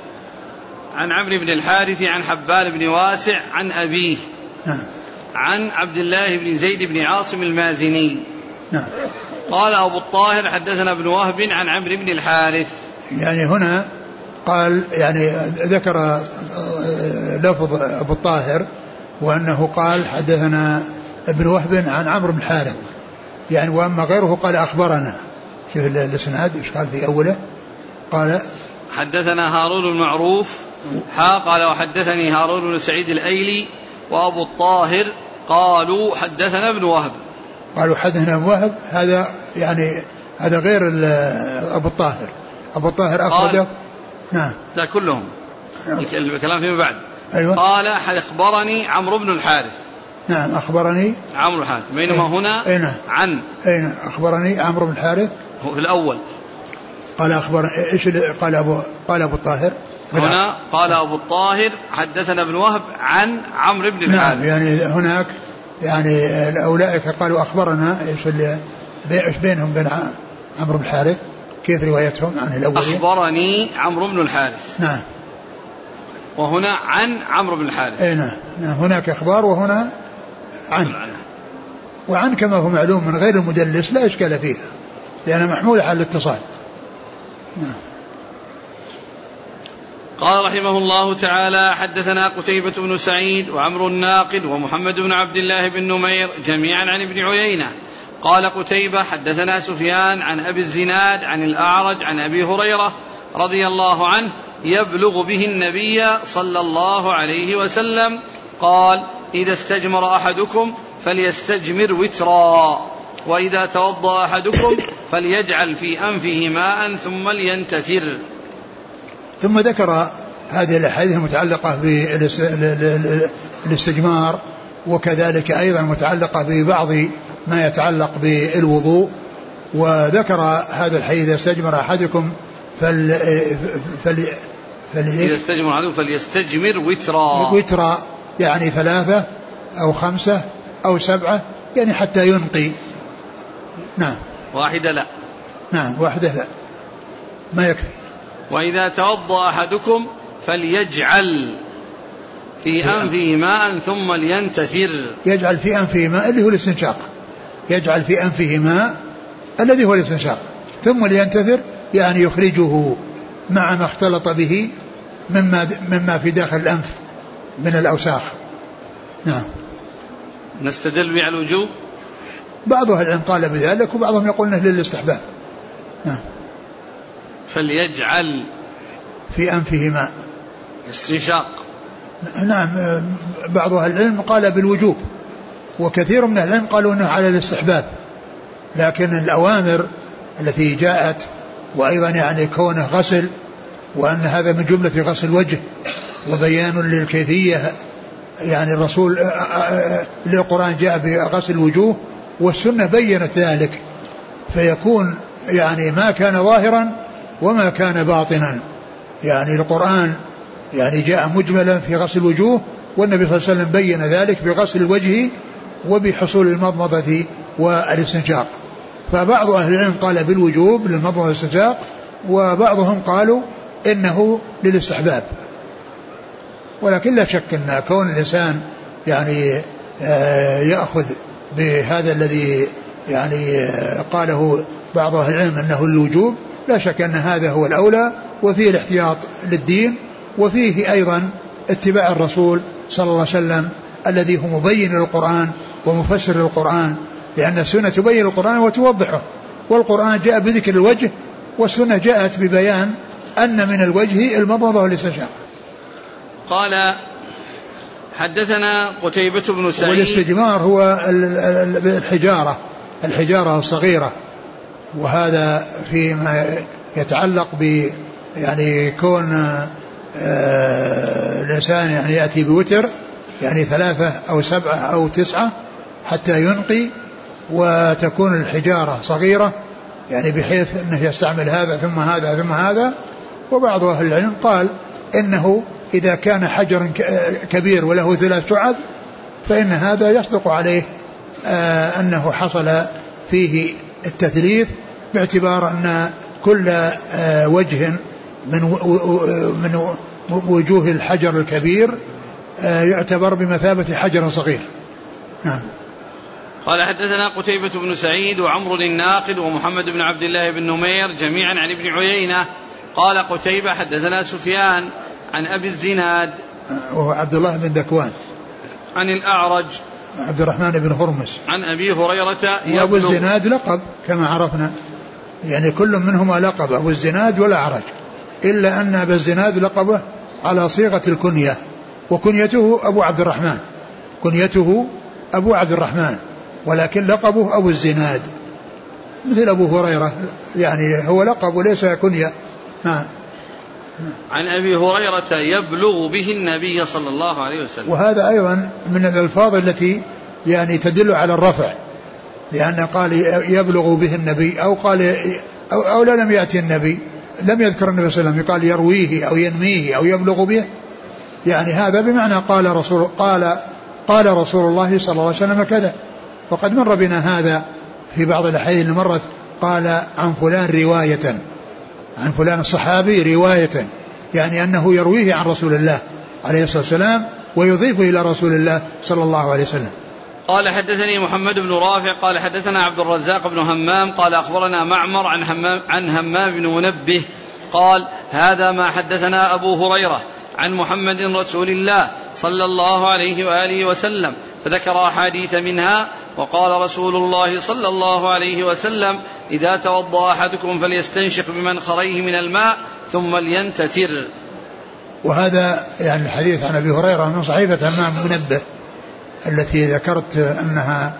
عن عمرو بن الحارث عن حبان بن واسع عن أبيه. نعم. عن عبد الله بن زيد بن عاصم المازني. نعم. قال أبو الطاهر حدثنا ابن وهب عن عمرو بن الحارث. يعني هنا قال يعني ذكر آه، لفظ أبو الطاهر. وأنه قال حدثنا ابن وهب عن عمرو بن حارث. يعني وأما غيره قال أخبرنا. شوف الإسناد إيش قال في أوله؟ قال حدثنا هارون المعروف حا قال وحدثني هارون بن سعيد الأيلي وأبو الطاهر قالوا حدثنا ابن وهب. قالوا حدثنا ابن وهب هذا يعني هذا غير أبو الطاهر. أبو الطاهر أخرجه. نعم. لا كلهم. نعم. الكلام فيما بعد. أيوة. قال أخبرني عمرو بن الحارث. نعم أخبرني. عمرو بن الحارث. بينما أيه. هنا أيه. نعم. عن. أين أخبرني عمرو بن الحارث. هو في الأول. قال أخبر إيش قال أبو قال أبو الطاهر؟ هنا قال أبو الطاهر حدثنا ابن وهب عن عمرو بن الحارث. نعم يعني هناك يعني أولئك قالوا أخبرنا إيش اللي إيش بينهم بين عمرو بن الحارث كيف روايتهم عن الأولين؟ أخبرني عمرو بن الحارث. نعم. وهنا عن عمرو بن الحارث. أي نعم. نعم هناك إخبار وهنا عن. وعن كما هو معلوم من غير المدلس لا إشكال فيها لانها محموله على الاتصال. نعم. قال رحمه الله تعالى حدثنا قتيبة بن سعيد وعمر الناقد ومحمد بن عبد الله بن نمير جميعا عن ابن عيينة. قال قتيبة حدثنا سفيان عن أبي الزناد عن الأعرج عن أبي هريرة رضي الله عنه يبلغ به النبي صلى الله عليه وسلم قال إذا استجمر أحدكم فليستجمر وترا وإذا توضأ أحدكم فليجعل في أنفه ماء ثم لينتثر. ثم ذكر هذه الأحاديث المتعلقة بالإستجمار وكذلك أيضا متعلقة ببعض ما يتعلق بالوضوء وذكر هذا الحديث استجمر أحدكم فل فل فل إذا استجمر احدكم فليستجمر وترا. وترا يعني ثلاثة أو خمسة أو سبعة يعني حتى ينقي. نعم. واحدة لا. نعم واحدة لا. ما يكفي. وإذا توضأ أحدكم فليجعل في أنفه ماء ثم لينتثر. يجعل في أنفه ماء اللي هو الاستنشاق. يجعل في أنفه ماء الذي هو الاستنشاق. ثم لينتثر يعني يخرجه مع ما اختلط به مما مما في داخل الأنف من الأوساخ. نعم. نستدل به على الوجوب بعض أهل العلم قال بذلك وبعضهم يقول إنه للاستحباب. نعم. فليجعل في أنفه ماء استنشاق. نعم. بعض أهل العلم قال بالوجوب. وكثير من أهل العلم قالوا أنه على الاستحباب. لكن الأوامر التي جاءت وأيضا يعني كونه غسل وأن هذا من جملة غسل الوجه وبيان للكيفية يعني الرسول القرآن جاء بغسل الوجوه والسنة بينت ذلك فيكون يعني ما كان ظاهرا وما كان باطنا. يعني القرآن يعني جاء مجملا في غسل الوجوه والنبي صلى الله عليه وسلم بين ذلك بغسل الوجه وبحصول المضمضة والاستنشاق. فبعض أهل العلم قال بالوجوب للمضمضة والاستنشاق وبعضهم قالوا إنه للاستحباب. ولكن لا شك أن كون الإنسان يعني آه، يأخذ بهذا الذي يعني آه، قاله بعض أهل العلم أنه الوجوب لا شك أن هذا هو الأولى وفيه الاحتياط للدين وفيه أيضا اتباع الرسول صلى الله عليه وسلم الذي هو مبين للقرآن ومفسر للقرآن لأن السنة تبين القرآن وتوضحه. والقرآن جاء بذكر الوجه والسنة جاءت ببيان أن من الوجه المضمضة والاستنشاق قال حدثنا قتيبة بن سعيد. والاستجمار هو الحجارة الحجارة الصغيرة. وهذا فيما يتعلق ب يعني كون آه، الإنسان يعني يأتي بوتر يعني ثلاثة أو سبعة أو تسعة حتى ينقي وتكون الحجارة صغيرة يعني بحيث أنه يستعمل هذا ثم هذا ثم هذا وبعض أهل العلم قال إنه إذا كان حجر كبير وله ثلاث شعب فإن هذا يصدق عليه آه، أنه حصل فيه التثليث باعتبار أن كل آه، وجه من من وجوه الحجر الكبير آه، يعتبر بمثابة حجر صغير. نعم. قال حدثنا قتيبة بن سعيد وعمر الناقد ومحمد بن عبد الله بن نمير جميعا عن ابن عيينة قال قتيبة حدثنا سفيان عن أبي الزناد وهو عبد الله بن ذكوان عن الأعرج عبد الرحمن بن هرمز. عن أبي هريرة وأبو الزناد لقب كما عرفنا. يعني كل منهما لقب أبو الزناد والأعرج إلا أن أبا الزناد لقبه على صيغة الكنية وكنيته أبو عبد الرحمن. كنيته أبو عبد الرحمن ولكن لقبه أبو الزناد. مثل أبو هريرة يعني هو لقب وليس كنية. نعم. عن أبي هريرة يبلغ به النبي صلى الله عليه وسلم. وهذا أيضا من الألفاظ التي يعني تدل على الرفع. لأن قال يبلغ به النبي أو قال أو, أو لا لم يأتي النبي. لم يذكر النبي صلى الله عليه وسلم. قال يرويه أو ينميه أو يبلغ به. يعني هذا بمعنى قال رسول قال قال رسول الله صلى الله عليه وسلم كذا. وقد مر بنا هذا في بعض الأحاديث اللي مرت قال عن فلان رواية. عن فلان الصحابي رواية يعني أنه يرويه عن رسول الله عليه الصلاة والسلام ويضيفه إلى رسول الله صلى الله عليه وسلم. قال حدثني محمد بن رافع قال حدثنا عبد الرزاق بن همام قال أخبرنا معمر عن همام, عن همام بن منبه قال هذا ما حدثنا أبو هريرة عن محمد رسول الله صلى الله عليه وآله وسلم فذكر أحاديث منها وقال رسول الله صلى الله عليه وسلم إذا توضأ أحدكم فليستنشق بمنخريه من الماء ثم لينتثر. وهذا يعني الحديث عن أبي هريرة من صحيفة همام منبه التي ذكرت أنها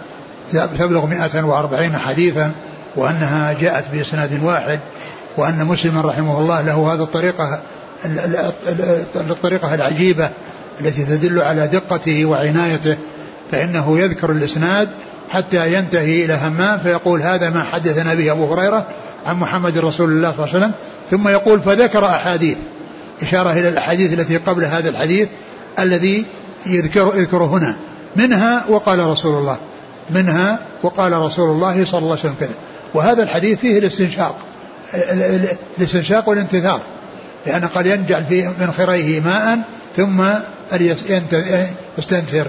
تبلغ 140 حديثا وأنها جاءت بإسناد واحد وأن مسلما رحمه الله له هذه الطريقة الطريقة العجيبة التي تدل على دقته وعنايته فإنه يذكر الإسناد حتى ينتهي إلى همام فيقول هذا ما حدثنا به أبو هريرة عن محمد رسول الله صلى الله عليه وسلم. ثم يقول فذكر أحاديث. إشارة إلى الأحاديث التي قبل هذا الحديث الذي يذكر يذكر هنا. منها وقال رسول الله. منها وقال رسول الله صلى الله عليه وسلم كذا. وهذا الحديث فيه الاستنشاق. الاستنشاق والانتثار. لأن قد ينجعل في من خريه ماء ثم يستنثر.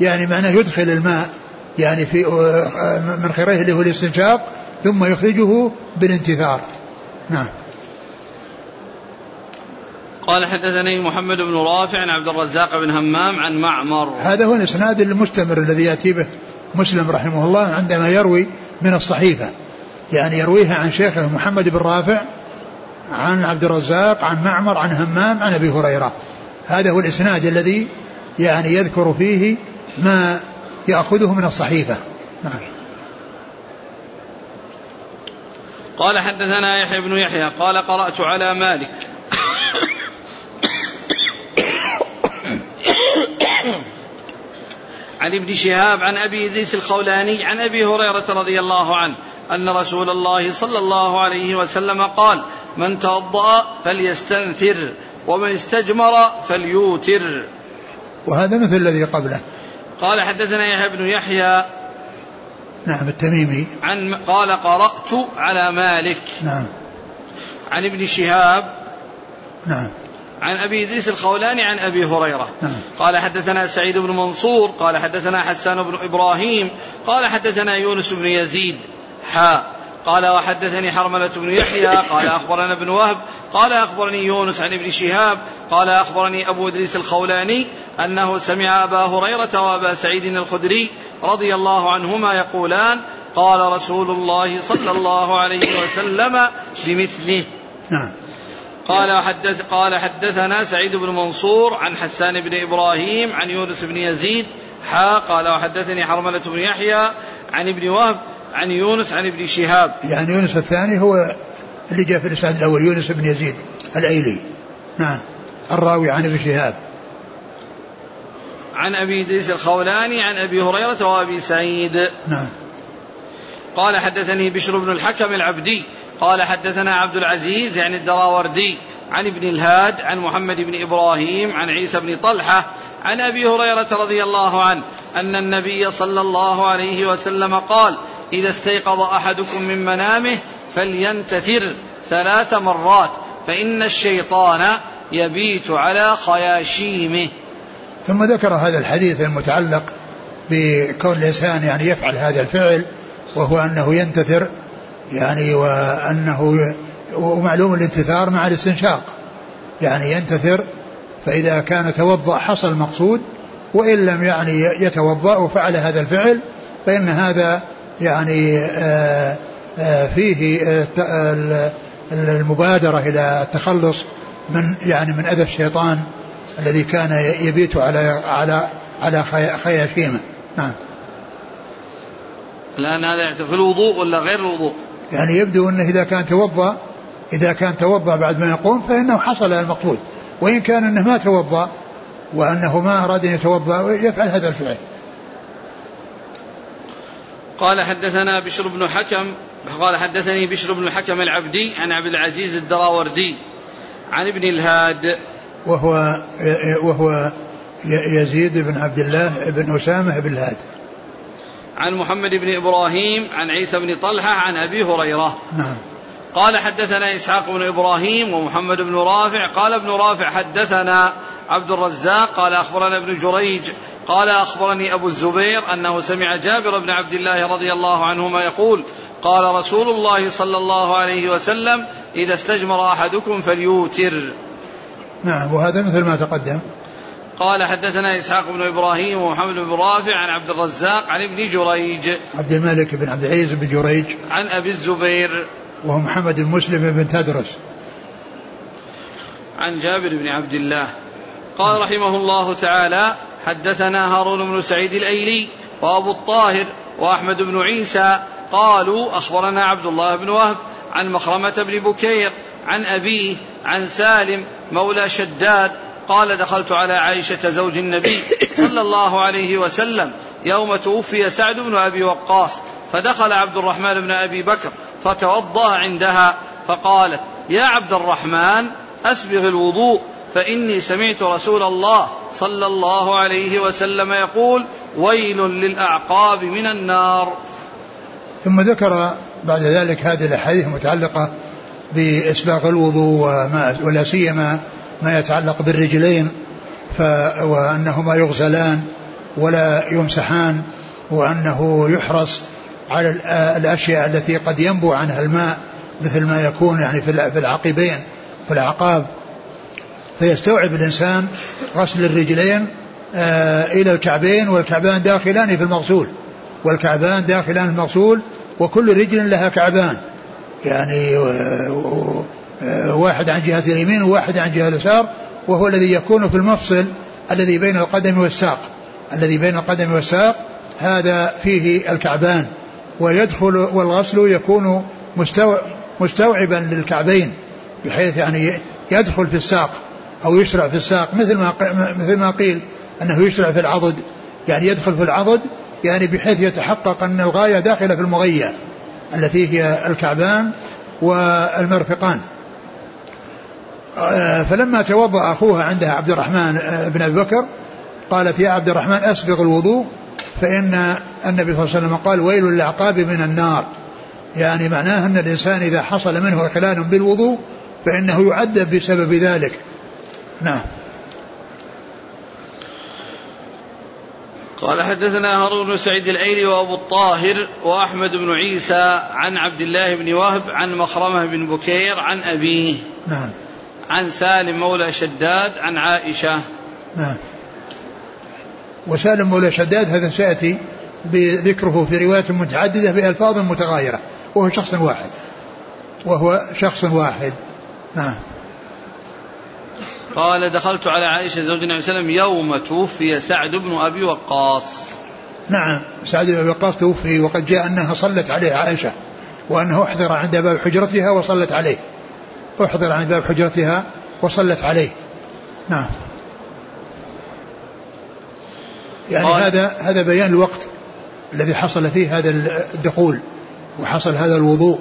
يعني معناه يدخل الماء يعني في من خريه اللي هو الاستنشاق ثم يخرجه بالانتثار. نعم. قال حدثني محمد بن رافع عن عبد الرزاق بن همام عن معمر. هذا هو الإسناد المستمر الذي يأتي به مسلم رحمه الله عندما يروي من الصحيفة. يعني يرويها عن شيخه محمد بن رافع عن عبد الرزاق عن معمر عن همام عن أبي هريرة. هذا هو الإسناد الذي يعني يذكر فيه ما يأخذه من الصحيفة. نعم. قال حدثنا يحيى بن يحيى قال قرأت على مالك. عن ابن شهاب عن أبي إدريس الخولاني عن أبي هريرة رضي الله عنه أن رسول الله صلى الله عليه وسلم قال من توضأ فليستنثر ومن استجمر فليوتر. وهذا مثل الذي قبله. قال حدثنا يحيى بن يحيى نعم التميمي. عن قال قرأت على مالك. نعم. عن ابن شهاب. نعم. عن أبي إدريس الخولاني عن أبي هريرة. نعم. قال حدثنا سعيد بن منصور. قال حدثنا حسان بن إبراهيم. قال حدثنا يونس بن يزيد. حا. قال وحدثني حرملة بن يحيى. قال أخبرنا ابن وهب. قال أخبرني يونس عن ابن شهاب. قال أخبرني أبو إدريس الخولاني. أنه سمع أبا هريرة وأبا سعيد الخدري رضي الله عنهما يقولان قال رسول الله صلى الله عليه وسلم بمثله. نعم. قال حدث قال حدثنا سعيد بن منصور عن حسان بن إبراهيم عن يونس بن يزيد حا قال وحدثني حرملة بن يحيى عن ابن وهب عن يونس عن ابن شهاب. يعني يونس الثاني هو اللي جاء في الإسناد الأول يونس بن يزيد الأيلي. نعم. الراوي عن ابن شهاب. عن أبي إدريس الخولاني عن أبي هريرة وابي سعيد. نعم. قال حدثني بشر بن الحكم العبدي قال حدثنا عبد العزيز يعني الدراوردي عن ابن الهاد عن محمد بن إبراهيم عن عيسى بن طلحة عن أبي هريرة رضي الله عنه أن النبي صلى الله عليه وسلم قال إذا استيقظ أحدكم من منامه فلينتثر ثلاث مرات فإن الشيطان يبيت على خياشيمه. ثم ذكر هذا الحديث المتعلق بكون الإنسان يعني يفعل هذا الفعل وهو أنه ينتثر يعني وأنه ومعلوم الانتثار مع الاستنشاق يعني ينتثر فإذا كان توضأ حصل المقصود وإن لم يعني يتوضأ وفعل هذا الفعل فإن هذا يعني آه، آه، فيه آه، المبادرة إلى التخلص من يعني من أذى الشيطان الذي كان يبيت على على على خياشيمه نعم. الآن هذا في الوضوء ولا غير الوضوء؟ يعني يبدو أنه إذا كان توضأ إذا كان توضأ بعد ما يقوم فإنه حصل المقصود. وإن كان أنه ما توضأ وأنه ما أراد أن يتوضأ يفعل هذا الفعل. قال حدثنا بشر بن حكم قال حدثني بشر بن الحكم العبدي عن عبد العزيز الدراوردي عن ابن الهاد وهو وهو يزيد بن عبد الله بن أسامة بن الهاد عن محمد بن إبراهيم عن عيسى بن طلحة عن أبي هريرة. نعم. قال حدثنا إسحاق بن إبراهيم ومحمد بن رافع. قال ابن رافع حدثنا عبد الرزاق. قال أخبرنا ابن جريج. قال أخبرني أبو الزبير أنه سمع جابر بن عبد الله رضي الله عنهما يقول قال رسول الله صلى الله عليه وسلم إذا استجمر أحدكم فليوتر. نعم وهذا مثل ما تقدم. قال حدثنا إسحاق بن إبراهيم ومحمد بن رافع عن عبد الرزاق عن ابن جريج. عبد الملك بن عبد العزيز بن جريج. عن أبي الزبير. وهو محمد بن مسلم بن تدرس. عن جابر بن عبد الله. قال رحمه الله تعالى حدثنا هارون بن سعيد الأيلي وأبو الطاهر وأحمد بن عيسى قالوا أخبرنا عبد الله بن وهب عن مخرمة بن بكير عن أبيه عن سالم مولى شداد قال دخلت على عائشة زوج النبي صلى الله عليه وسلم يوم توفي سعد بن أبي وقاص فدخل عبد الرحمن بن أبي بكر فتوضأ عندها فقالت يا عبد الرحمن أسبغ الوضوء فإني سمعت رسول الله صلى الله عليه وسلم يقول ويل للأعقاب من النار. ثم ذكر بعد ذلك هذه الأحاديث المتعلقة بإسباغ الوضوء وما ولا سيما ما يتعلق بالرجلين ف وأنهما يغسلان ولا يمسحان وأنه يحرص على الأشياء التي قد ينبو عنها الماء مثل ما يكون يعني في العقبين في الأعقاب فيستوعب الإنسان غسل الرجلين آه إلى الكعبين والكعبان داخلان في المغسول والكعبان داخلان في المغسول وكل رجل لها كعبان. يعني واحد عن جهة اليمين وواحد عن جهة اليسار وهو الذي يكون في المفصل الذي بين القدم والساق. الذي بين القدم والساق هذا فيه الكعبان. ويدخل والغسل يكون مستوعبا للكعبين بحيث يعني يدخل في الساق أو يشرع في الساق مثل ما مثل ما قيل أنه يشرع في العضد. يعني يدخل في العضد يعني بحيث يتحقق أن الغاية داخلة في المغية التي هي الكعبان والمرفقان. آه، فلما توضأ أخوها عندها عبد الرحمن آه، بن أبي بكر قالت يا عبد الرحمن أسبغ الوضوء. فإن النبي صلى الله عليه وسلم قال ويل للعقاب من النار. يعني معناه أن الإنسان إذا حصل منه إخلال بالوضوء فإنه يعذب بسبب ذلك. نعم. قال حدثنا هارون بن سعيد الايلي وأبو الطاهر وأحمد بن عيسى عن عبد الله بن وهب عن مخرمة بن بكير عن أبيه. نعم. عن سالم مولى شداد عن عائشة. نعم. وسالم مولى شداد هذا سيأتي بذكره في روايات متعددة بألفاظ متغايرة وهو شخص واحد. وهو شخص واحد. نعم. قال دخلت على عائشة زوج النبي صلى الله عليه وسلم يوم توفي سعد بن أبي وقاص. نعم سعد بن أبي وقاص توفي وقد جاء أنها صلت عليه عائشة وأنه أحضر عند باب حجرتها وصلت عليه. أحضر عند باب حجرتها وصلت عليه. نعم. يعني هذا هذا بيان الوقت الذي حصل فيه هذا الدخول وحصل هذا الوضوء.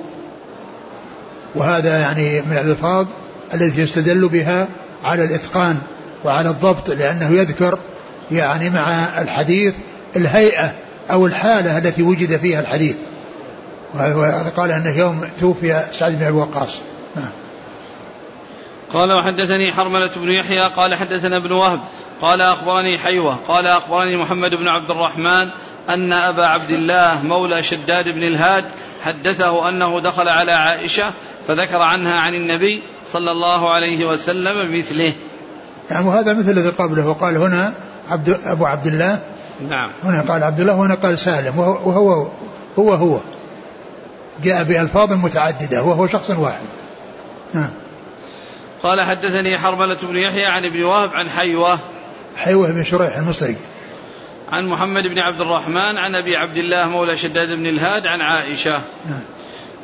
وهذا يعني من الألفاظ التي يستدل بها على الإتقان وعلى الضبط لأنه يذكر يعني مع الحديث الهيئة أو الحالة التي وجد فيها الحديث. وقال أنه يوم توفي سعد بن أبي وقاص. نعم. قال وحدثني حرملة بن يحيى قال حدثنا ابن وهب قال أخبرني حيوة قال أخبرني محمد بن عبد الرحمن أن أبا عبد الله مولى شداد بن الهاد حدثه أنه دخل على عائشة فذكر عنها عن النبي صلى الله عليه وسلم بمثله يعني وهذا مثل الذي قبله. وقال هنا عبد أبو عبد الله نعم. هنا قال عبد الله وهنا قال سالم. وهو هو هو. جاء بألفاظ متعددة وهو شخص واحد. نعم. قال حدثني حرملة بن يحيى عن ابن وهب عن حيوة. حيوة بن شريح المصري. عن محمد بن عبد الرحمن عن أبي عبد الله مولى شداد بن الهاد عن عائشة. نعم.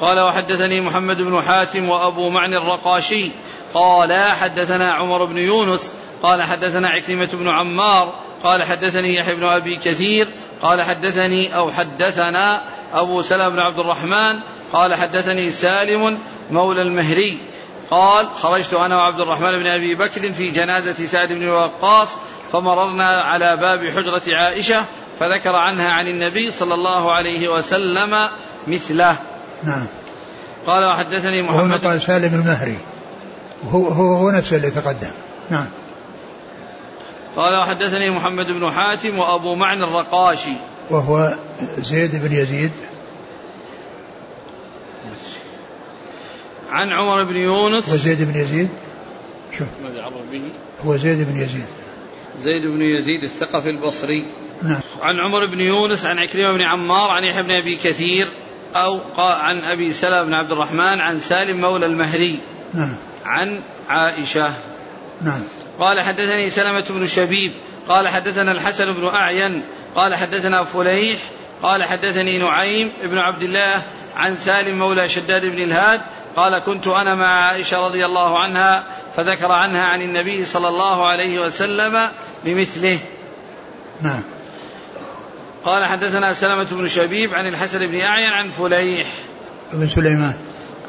قال وحدثني محمد بن حاتم وأبو معنى الرقاشي. قال حدثنا عمر بن يونس. قال حدثنا عكرمة بن عمار. قال حدثني يحيى بن أبي كثير. قال حدثني أو حدثنا أبو سلمة بن عبد الرحمن. قال حدثني سالم مولى المهري. قال خرجت أنا وعبد الرحمن بن أبي بكر في جنازة سعد بن وقاص فمررنا على باب حجرة عائشة فذكر عنها عن النبي صلى الله عليه وسلم مثله. نعم. قال وحدثني محمد قال سالم المهري. وهو هو, هو نفسه اللي تقدم. نعم. قال وحدثني محمد بن حاتم وأبو معنى الرقاشي. وهو زيد بن يزيد. عن عمر بن يونس. وزيد بن يزيد. شوف. ماذا به؟ هو زيد بن يزيد. زيد بن يزيد الثقفي البصري. نعم. عن عمر بن يونس عن عكرمة بن عمار عن يحيى بن أبي كثير. أو عن أبي سلمة بن عبد الرحمن عن سالم مولى المهري. نعم. عن عائشة. نعم. قال حدثني سلمة بن شبيب. قال حدثنا الحسن بن أعين. قال حدثنا فليح. قال حدثني نعيم بن عبد الله عن سالم مولى شداد بن الهاد. قال كنت أنا مع عائشة رضي الله عنها فذكر عنها عن النبي صلى الله عليه وسلم بمثله. نعم. قال حدثنا سلمة بن شبيب عن الحسن بن أعين عن فليح بن سليمان.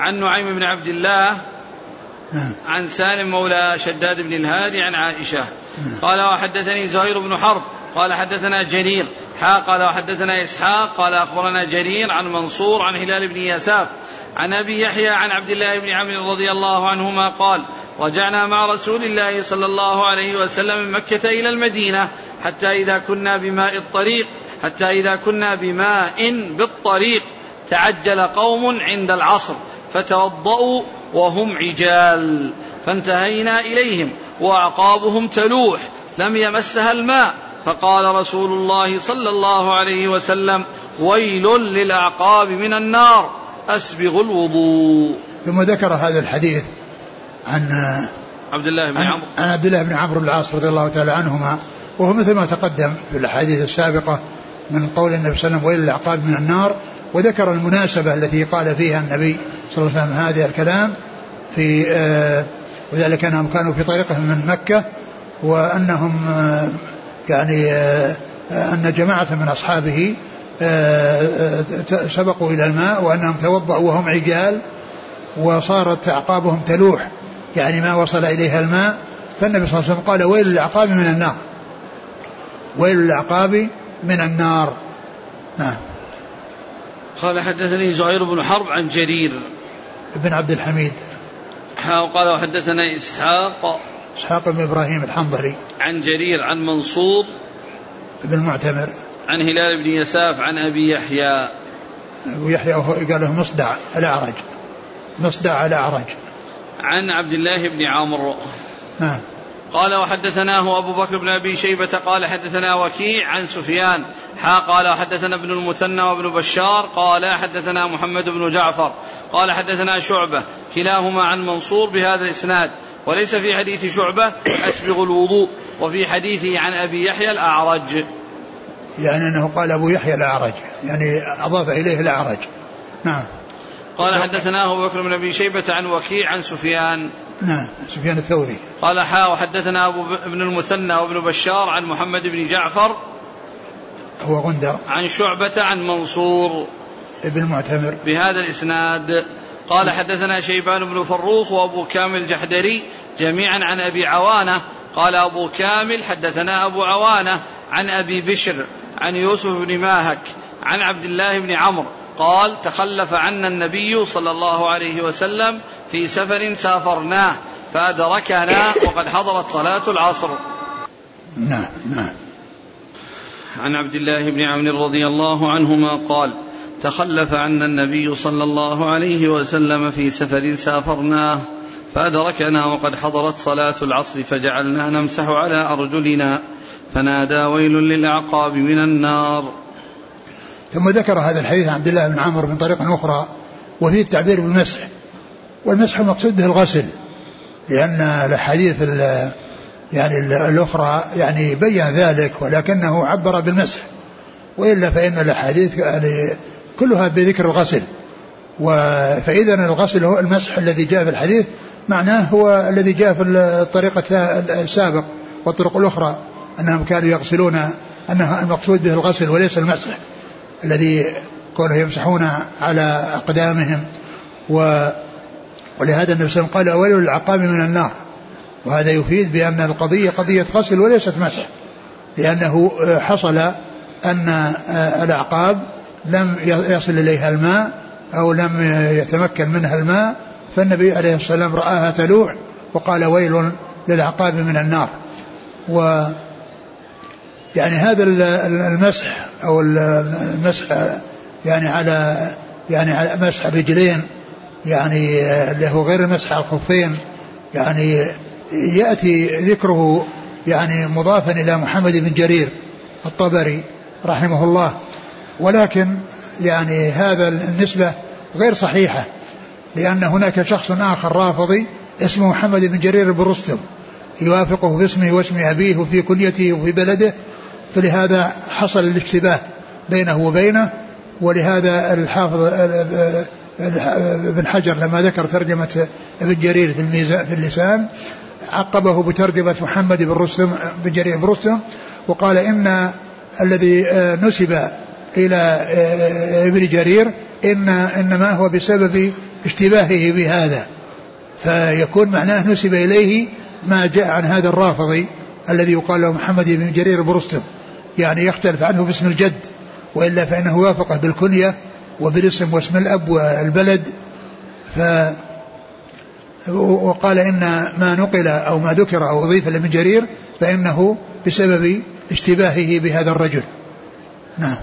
عن نعيم بن عبد الله نعم. عن سالم مولى شداد بن الهادي عن عائشة. نعم. قال وحدثني زهير بن حرب. قال حدثنا جرير. حا قال وحدثنا إسحاق. قال أخبرنا جرير عن منصور عن هلال بن يساف عن أبي يحيى عن عبد الله بن عمرو رضي الله عنهما قال رجعنا مع رسول الله صلى الله عليه وسلم من مكة إلى المدينة حتى إذا كنا بماء الطريق حتى إذا كنا بماء بالطريق تعجل قوم عند العصر فتوضأوا وهم عجال فانتهينا إليهم وأعقابهم تلوح لم يمسها الماء. فقال رسول الله صلى الله عليه وسلم ويل للأعقاب من النار أسبغ الوضوء. ثم ذكر هذا الحديث عن عبد الله بن عمرو. عن عبد الله بن عمرو العاص رضي الله تعالى عنهما وهو مثل ما تقدم في الأحاديث السابقة من قول النبي صلى الله عليه وسلم ويل العقاب من النار وذكر المناسبة التي قال فيها النبي صلى الله عليه وسلم هذا الكلام في آه وذلك أنهم كانوا في طريقهم من مكة وأنهم آه يعني آه أن جماعة من أصحابه سبقوا إلى الماء وأنهم توضأوا وهم عجال وصارت أعقابهم تلوح يعني ما وصل إليها الماء. فالنبي صلى الله عليه وسلم قال ويل الأعقاب من النار ويل الأعقاب من النار. نعم. قال حدثني زهير بن حرب عن جرير. بن عبد الحميد. قال وحدثنا إسحاق. إسحاق بن إبراهيم الحنظلي. عن جرير عن منصور. بن معتمر عن هلال بن يساف عن أبي يحيى. أبو يحيى قال له مصدع الأعرج مصدع الأعرج عن عبد الله بن عمرو. نعم. قال وحدثناه أبو بكر بن أبي شيبة قال حدثنا وكيع عن سفيان حا قال حدثنا ابن المثنى وابن بشار قال حدثنا محمد بن جعفر قال حدثنا شعبة كلاهما عن منصور بهذا الإسناد وليس في حديث شعبة أسبغ الوضوء وفي حديثه عن أبي يحيى الأعرج. يعني أنه قال أبو يحيى الأعرج يعني أضاف إليه الأعرج. نعم. قال حدثناه أبو بكر بن أبي شيبة عن وكيع عن سفيان. نعم سفيان الثوري. قال حا وحدثنا أبو ابن المثنى وابن بشار عن محمد بن جعفر هو غندر. عن شعبة عن منصور ابن معتمر بهذا الإسناد. قال حدثنا شيبان بن فروخ وأبو كامل الجحدري جميعا عن أبي عوانة. قال أبو كامل حدثنا أبو عوانة عن أبي بشر عن يوسف بن ماهك عن عبد الله بن عمرو قال تخلف عنا النبي صلى الله عليه وسلم في سفر سافرناه فأدركنا وقد حضرت صلاة العصر. نعم نعم. عن عبد الله بن عمرو رضي الله عنهما قال تخلف عنا النبي صلى الله عليه وسلم في سفر سافرناه فأدركنا وقد حضرت صلاة العصر فجعلنا نمسح على أرجلنا فنادى ويل للأعقاب من النار. ثم ذكر هذا الحديث عن عبد الله بن عمرو من طريق أخرى وفيه التعبير بالمسح. والمسح المقصود به الغسل لأن الأحاديث يعني الأخرى يعني بين ذلك ولكنه عبر بالمسح. وإلا فإن الأحاديث يعني كلها بذكر الغسل. فإذا الغسل هو المسح الذي جاء في الحديث معناه هو الذي جاء في الطريقة السابق والطرق الأخرى أنهم كانوا يغسلون أنه المقصود به الغسل وليس المسح. الذي كانوا يمسحون على أقدامهم. و ولهذا النبي صلى الله عليه وسلم قال ويل العقاب من النار. وهذا يفيد بأن القضية قضية غسل وليست مسح لأنه حصل أن الأعقاب لم يصل إليها الماء أو لم يتمكن منها الماء فالنبي عليه الصلاة والسلام رآها تلوح وقال ويل للعقاب من النار. و يعني هذا المسح أو المسح يعني على يعني على مسح الرجلين يعني له غير المسح على الخفين يعني يأتي ذكره يعني مضافا إلى محمد بن جرير الطبري رحمه الله. ولكن يعني هذا النسبة غير صحيحة لأن هناك شخص آخر رافضي اسمه محمد بن جرير بن رستم يوافقه في اسمه واسم أبيه وفي كنيته وفي بلده فلهذا حصل الاشتباه بينه وبينه ولهذا الحافظ ابن حجر لما ذكر ترجمة ابن جرير في الميزان في اللسان عقبه بترجمة محمد بن رستم بن جرير بن رستم وقال إن الذي آه، نسب إلى آه، ابن جرير إن إنما هو بسبب اشتباهه بهذا. فيكون معناه نسب إليه ما جاء عن هذا الرافضي الذي يقال له محمد بن جرير بن رستم. يعني يختلف عنه باسم الجد وإلا فإنه وافقه بالكنية وبالاسم واسم الأب والبلد. ف وقال إن ما نقل أو ما ذكر أو أضيف لابن جرير فإنه بسبب اشتباهه بهذا الرجل. نعم.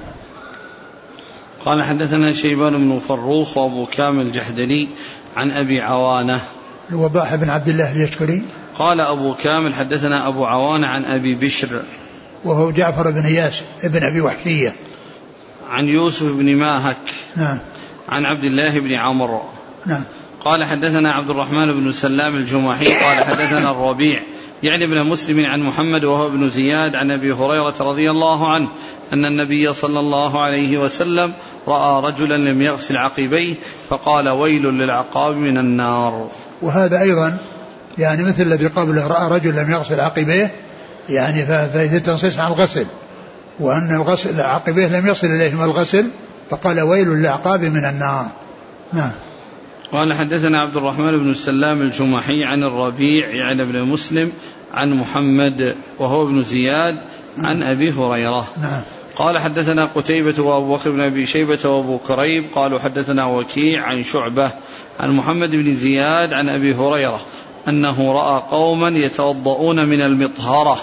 قال حدثنا شيبان بن فروخ وأبو كامل الجحدري عن أبي عوانة. الوضاح بن عبد الله اليشكري. قال أبو كامل حدثنا أبو عوانة عن أبي بشر. وهو جعفر بن اياس بن أبي وحشية. عن يوسف بن ماهك. نعم. عن عبد الله بن عمرو. نعم. قال حدثنا عبد الرحمن بن سلام الجمحي قال حدثنا الربيع يعني ابن مسلم عن محمد وهو ابن زياد عن أبي هريرة رضي الله عنه أن النبي صلى الله عليه وسلم رأى رجلا لم يغسل عقبيه فقال ويل للعقاب من النار. وهذا أيضا يعني مثل الذي قبله رأى رجل لم يغسل عقبيه يعني فإذا تنصيص عن الغسل وأن الغسل عقبيه لم يصل اليهما الغسل فقال ويل للعقاب من النار. نعم. قال حدثنا عبد الرحمن بن السلام الجمحي عن الربيع يعني ابن مسلم عن محمد وهو ابن زياد عن أبي هريرة نعم قال حدثنا قتيبة وأبو بكر بن أبي شيبة وأبو كريب قالوا حدثنا وكيع عن شعبة عن محمد بن زياد عن أبي هريرة أنه رأى قوما يتوضؤون من المطهرة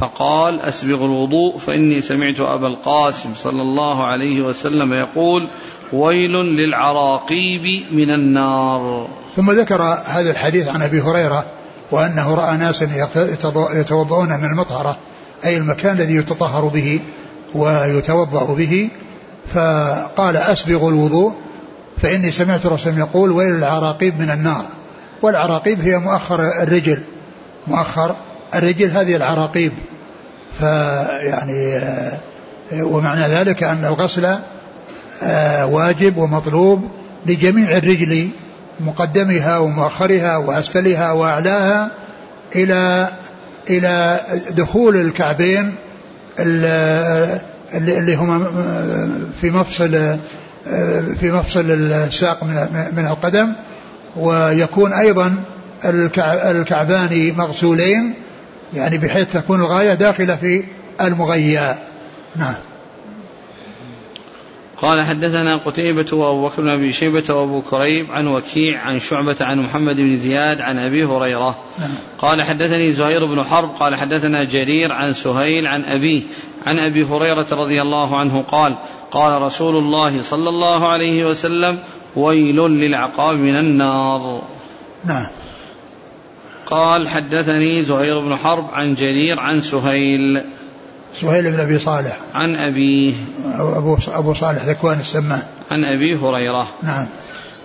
فقال أسبغ الوضوء فإني سمعت أبا القاسم صلى الله عليه وسلم يقول ويل للعراقيب من النار. ثم ذكر هذا الحديث عن أبي هريرة وأنه رأى ناسا يتوضؤون من المطهرة أي المكان الذي يتطهر به ويتوضأ به فقال أسبغ الوضوء فإني سمعت رسول يقول ويل العراقيب من النار. والعراقيب هي مؤخر الرجل. مؤخر الرجل هذه العراقيب. فيعني ومعنى ذلك أن الغسل آه، واجب ومطلوب لجميع الرجل مقدمها ومؤخرها وأسفلها وأعلاها إلى إلى دخول الكعبين اللي هما في مفصل آه، في مفصل الساق من القدم. ويكون أيضا الكعبان مغسولين يعني بحيث تكون الغاية داخلة في المغيا نعم. قال حدثنا قتيبة وأبو بكر بن أبي شيبة وأبو كريب عن وكيع عن شعبة عن محمد بن زياد عن أبي هريرة. نعم. قال حدثني زهير بن حرب قال حدثنا جرير عن سهيل عن أبيه عن أبي هريرة رضي الله عنه قال قال رسول الله صلى الله عليه وسلم ويل للعقاب من النار. نعم. قال حدثني زهير بن حرب عن جرير عن سهيل. سهيل بن أبي صالح. عن ابيه أبو أبو صالح ذكوان السمان. عن أبي هريرة. نعم.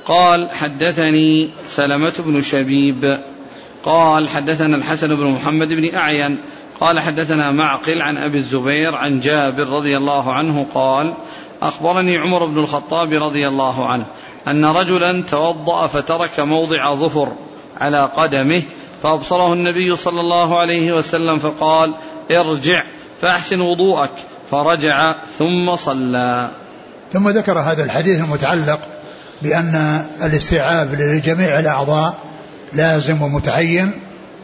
قال حدثني سلمة بن شبيب. قال حدثنا الحسن بن محمد بن أعين. قال حدثنا معقل عن أبي الزبير عن جابر رضي الله عنه قال أخبرني عمر بن الخطاب رضي الله عنه. أن رجلا توضأ فترك موضع ظفر على قدمه فأبصره النبي صلى الله عليه وسلم فقال ارجع فأحسن وضوءك. فرجع ثم صلى. ثم ذكر هذا الحديث المتعلق بأن الاستيعاب لجميع الأعضاء لازم ومتعين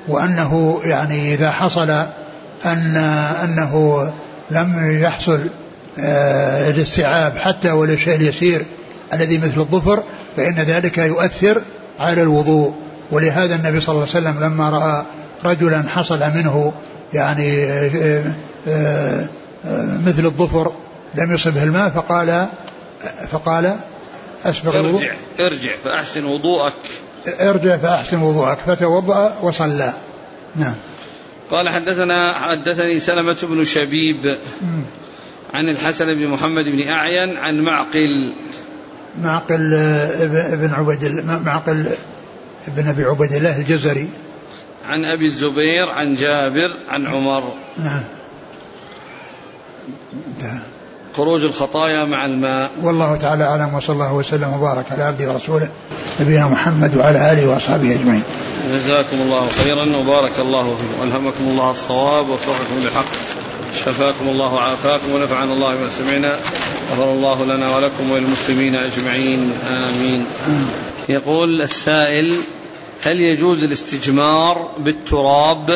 وأنه يعني إذا حصل أن أنه لم يحصل آه، الاستيعاب حتى ولو الشيء اليسير الذي مثل الظفر فإن ذلك يؤثر على الوضوء. ولهذا النبي صلى الله عليه وسلم لما رأى رجلا حصل منه يعني آه، آه، مثل الظفر لم يصبه الماء فقال فقال أسبغ الوضوء. ارجع ارجع فأحسن وضوءك. ارجع فأحسن وضوءك. فتوضأ وصلى. نعم. قال حدثنا حدثني سلمة بن شبيب عن الحسن بن محمد بن أعين عن معقل معقل ابن عبد معقل ابن أبي عبد الله الجزري. عن أبي الزبير عن جابر عن عمر. نعم. خروج الخطايا مع الماء. والله تعالى أعلم وصلى الله وسلم وبارك على عبده ورسوله نبينا محمد وعلى آله وأصحابه أجمعين. جزاكم الله خيرا وبارك الله فيكم. والهمكم الله الصواب ووفقكم للحق شفاكم الله وعافاكم ونفعنا الله بما سمعنا غفر الله لنا ولكم وللمسلمين أجمعين آمين. يقول السائل هل يجوز الاستجمار بالتراب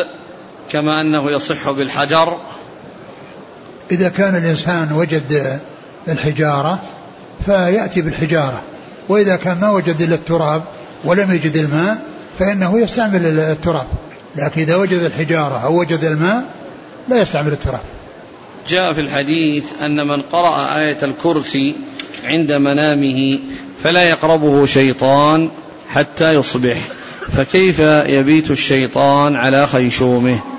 كما أنه يصح بالحجر؟ إذا كان الإنسان وجد الحجارة فيأتي بالحجارة وإذا كان ما وجد إلا التراب ولم يجد الماء فإنه يستعمل التراب لكن إذا وجد الحجارة أو وجد الماء لا يستعمل التراب. جاء في الحديث أن من قرأ آية الكرسي عند منامه فلا يقربه شيطان حتى يصبح. فكيف يبيت الشيطان على خيشومه؟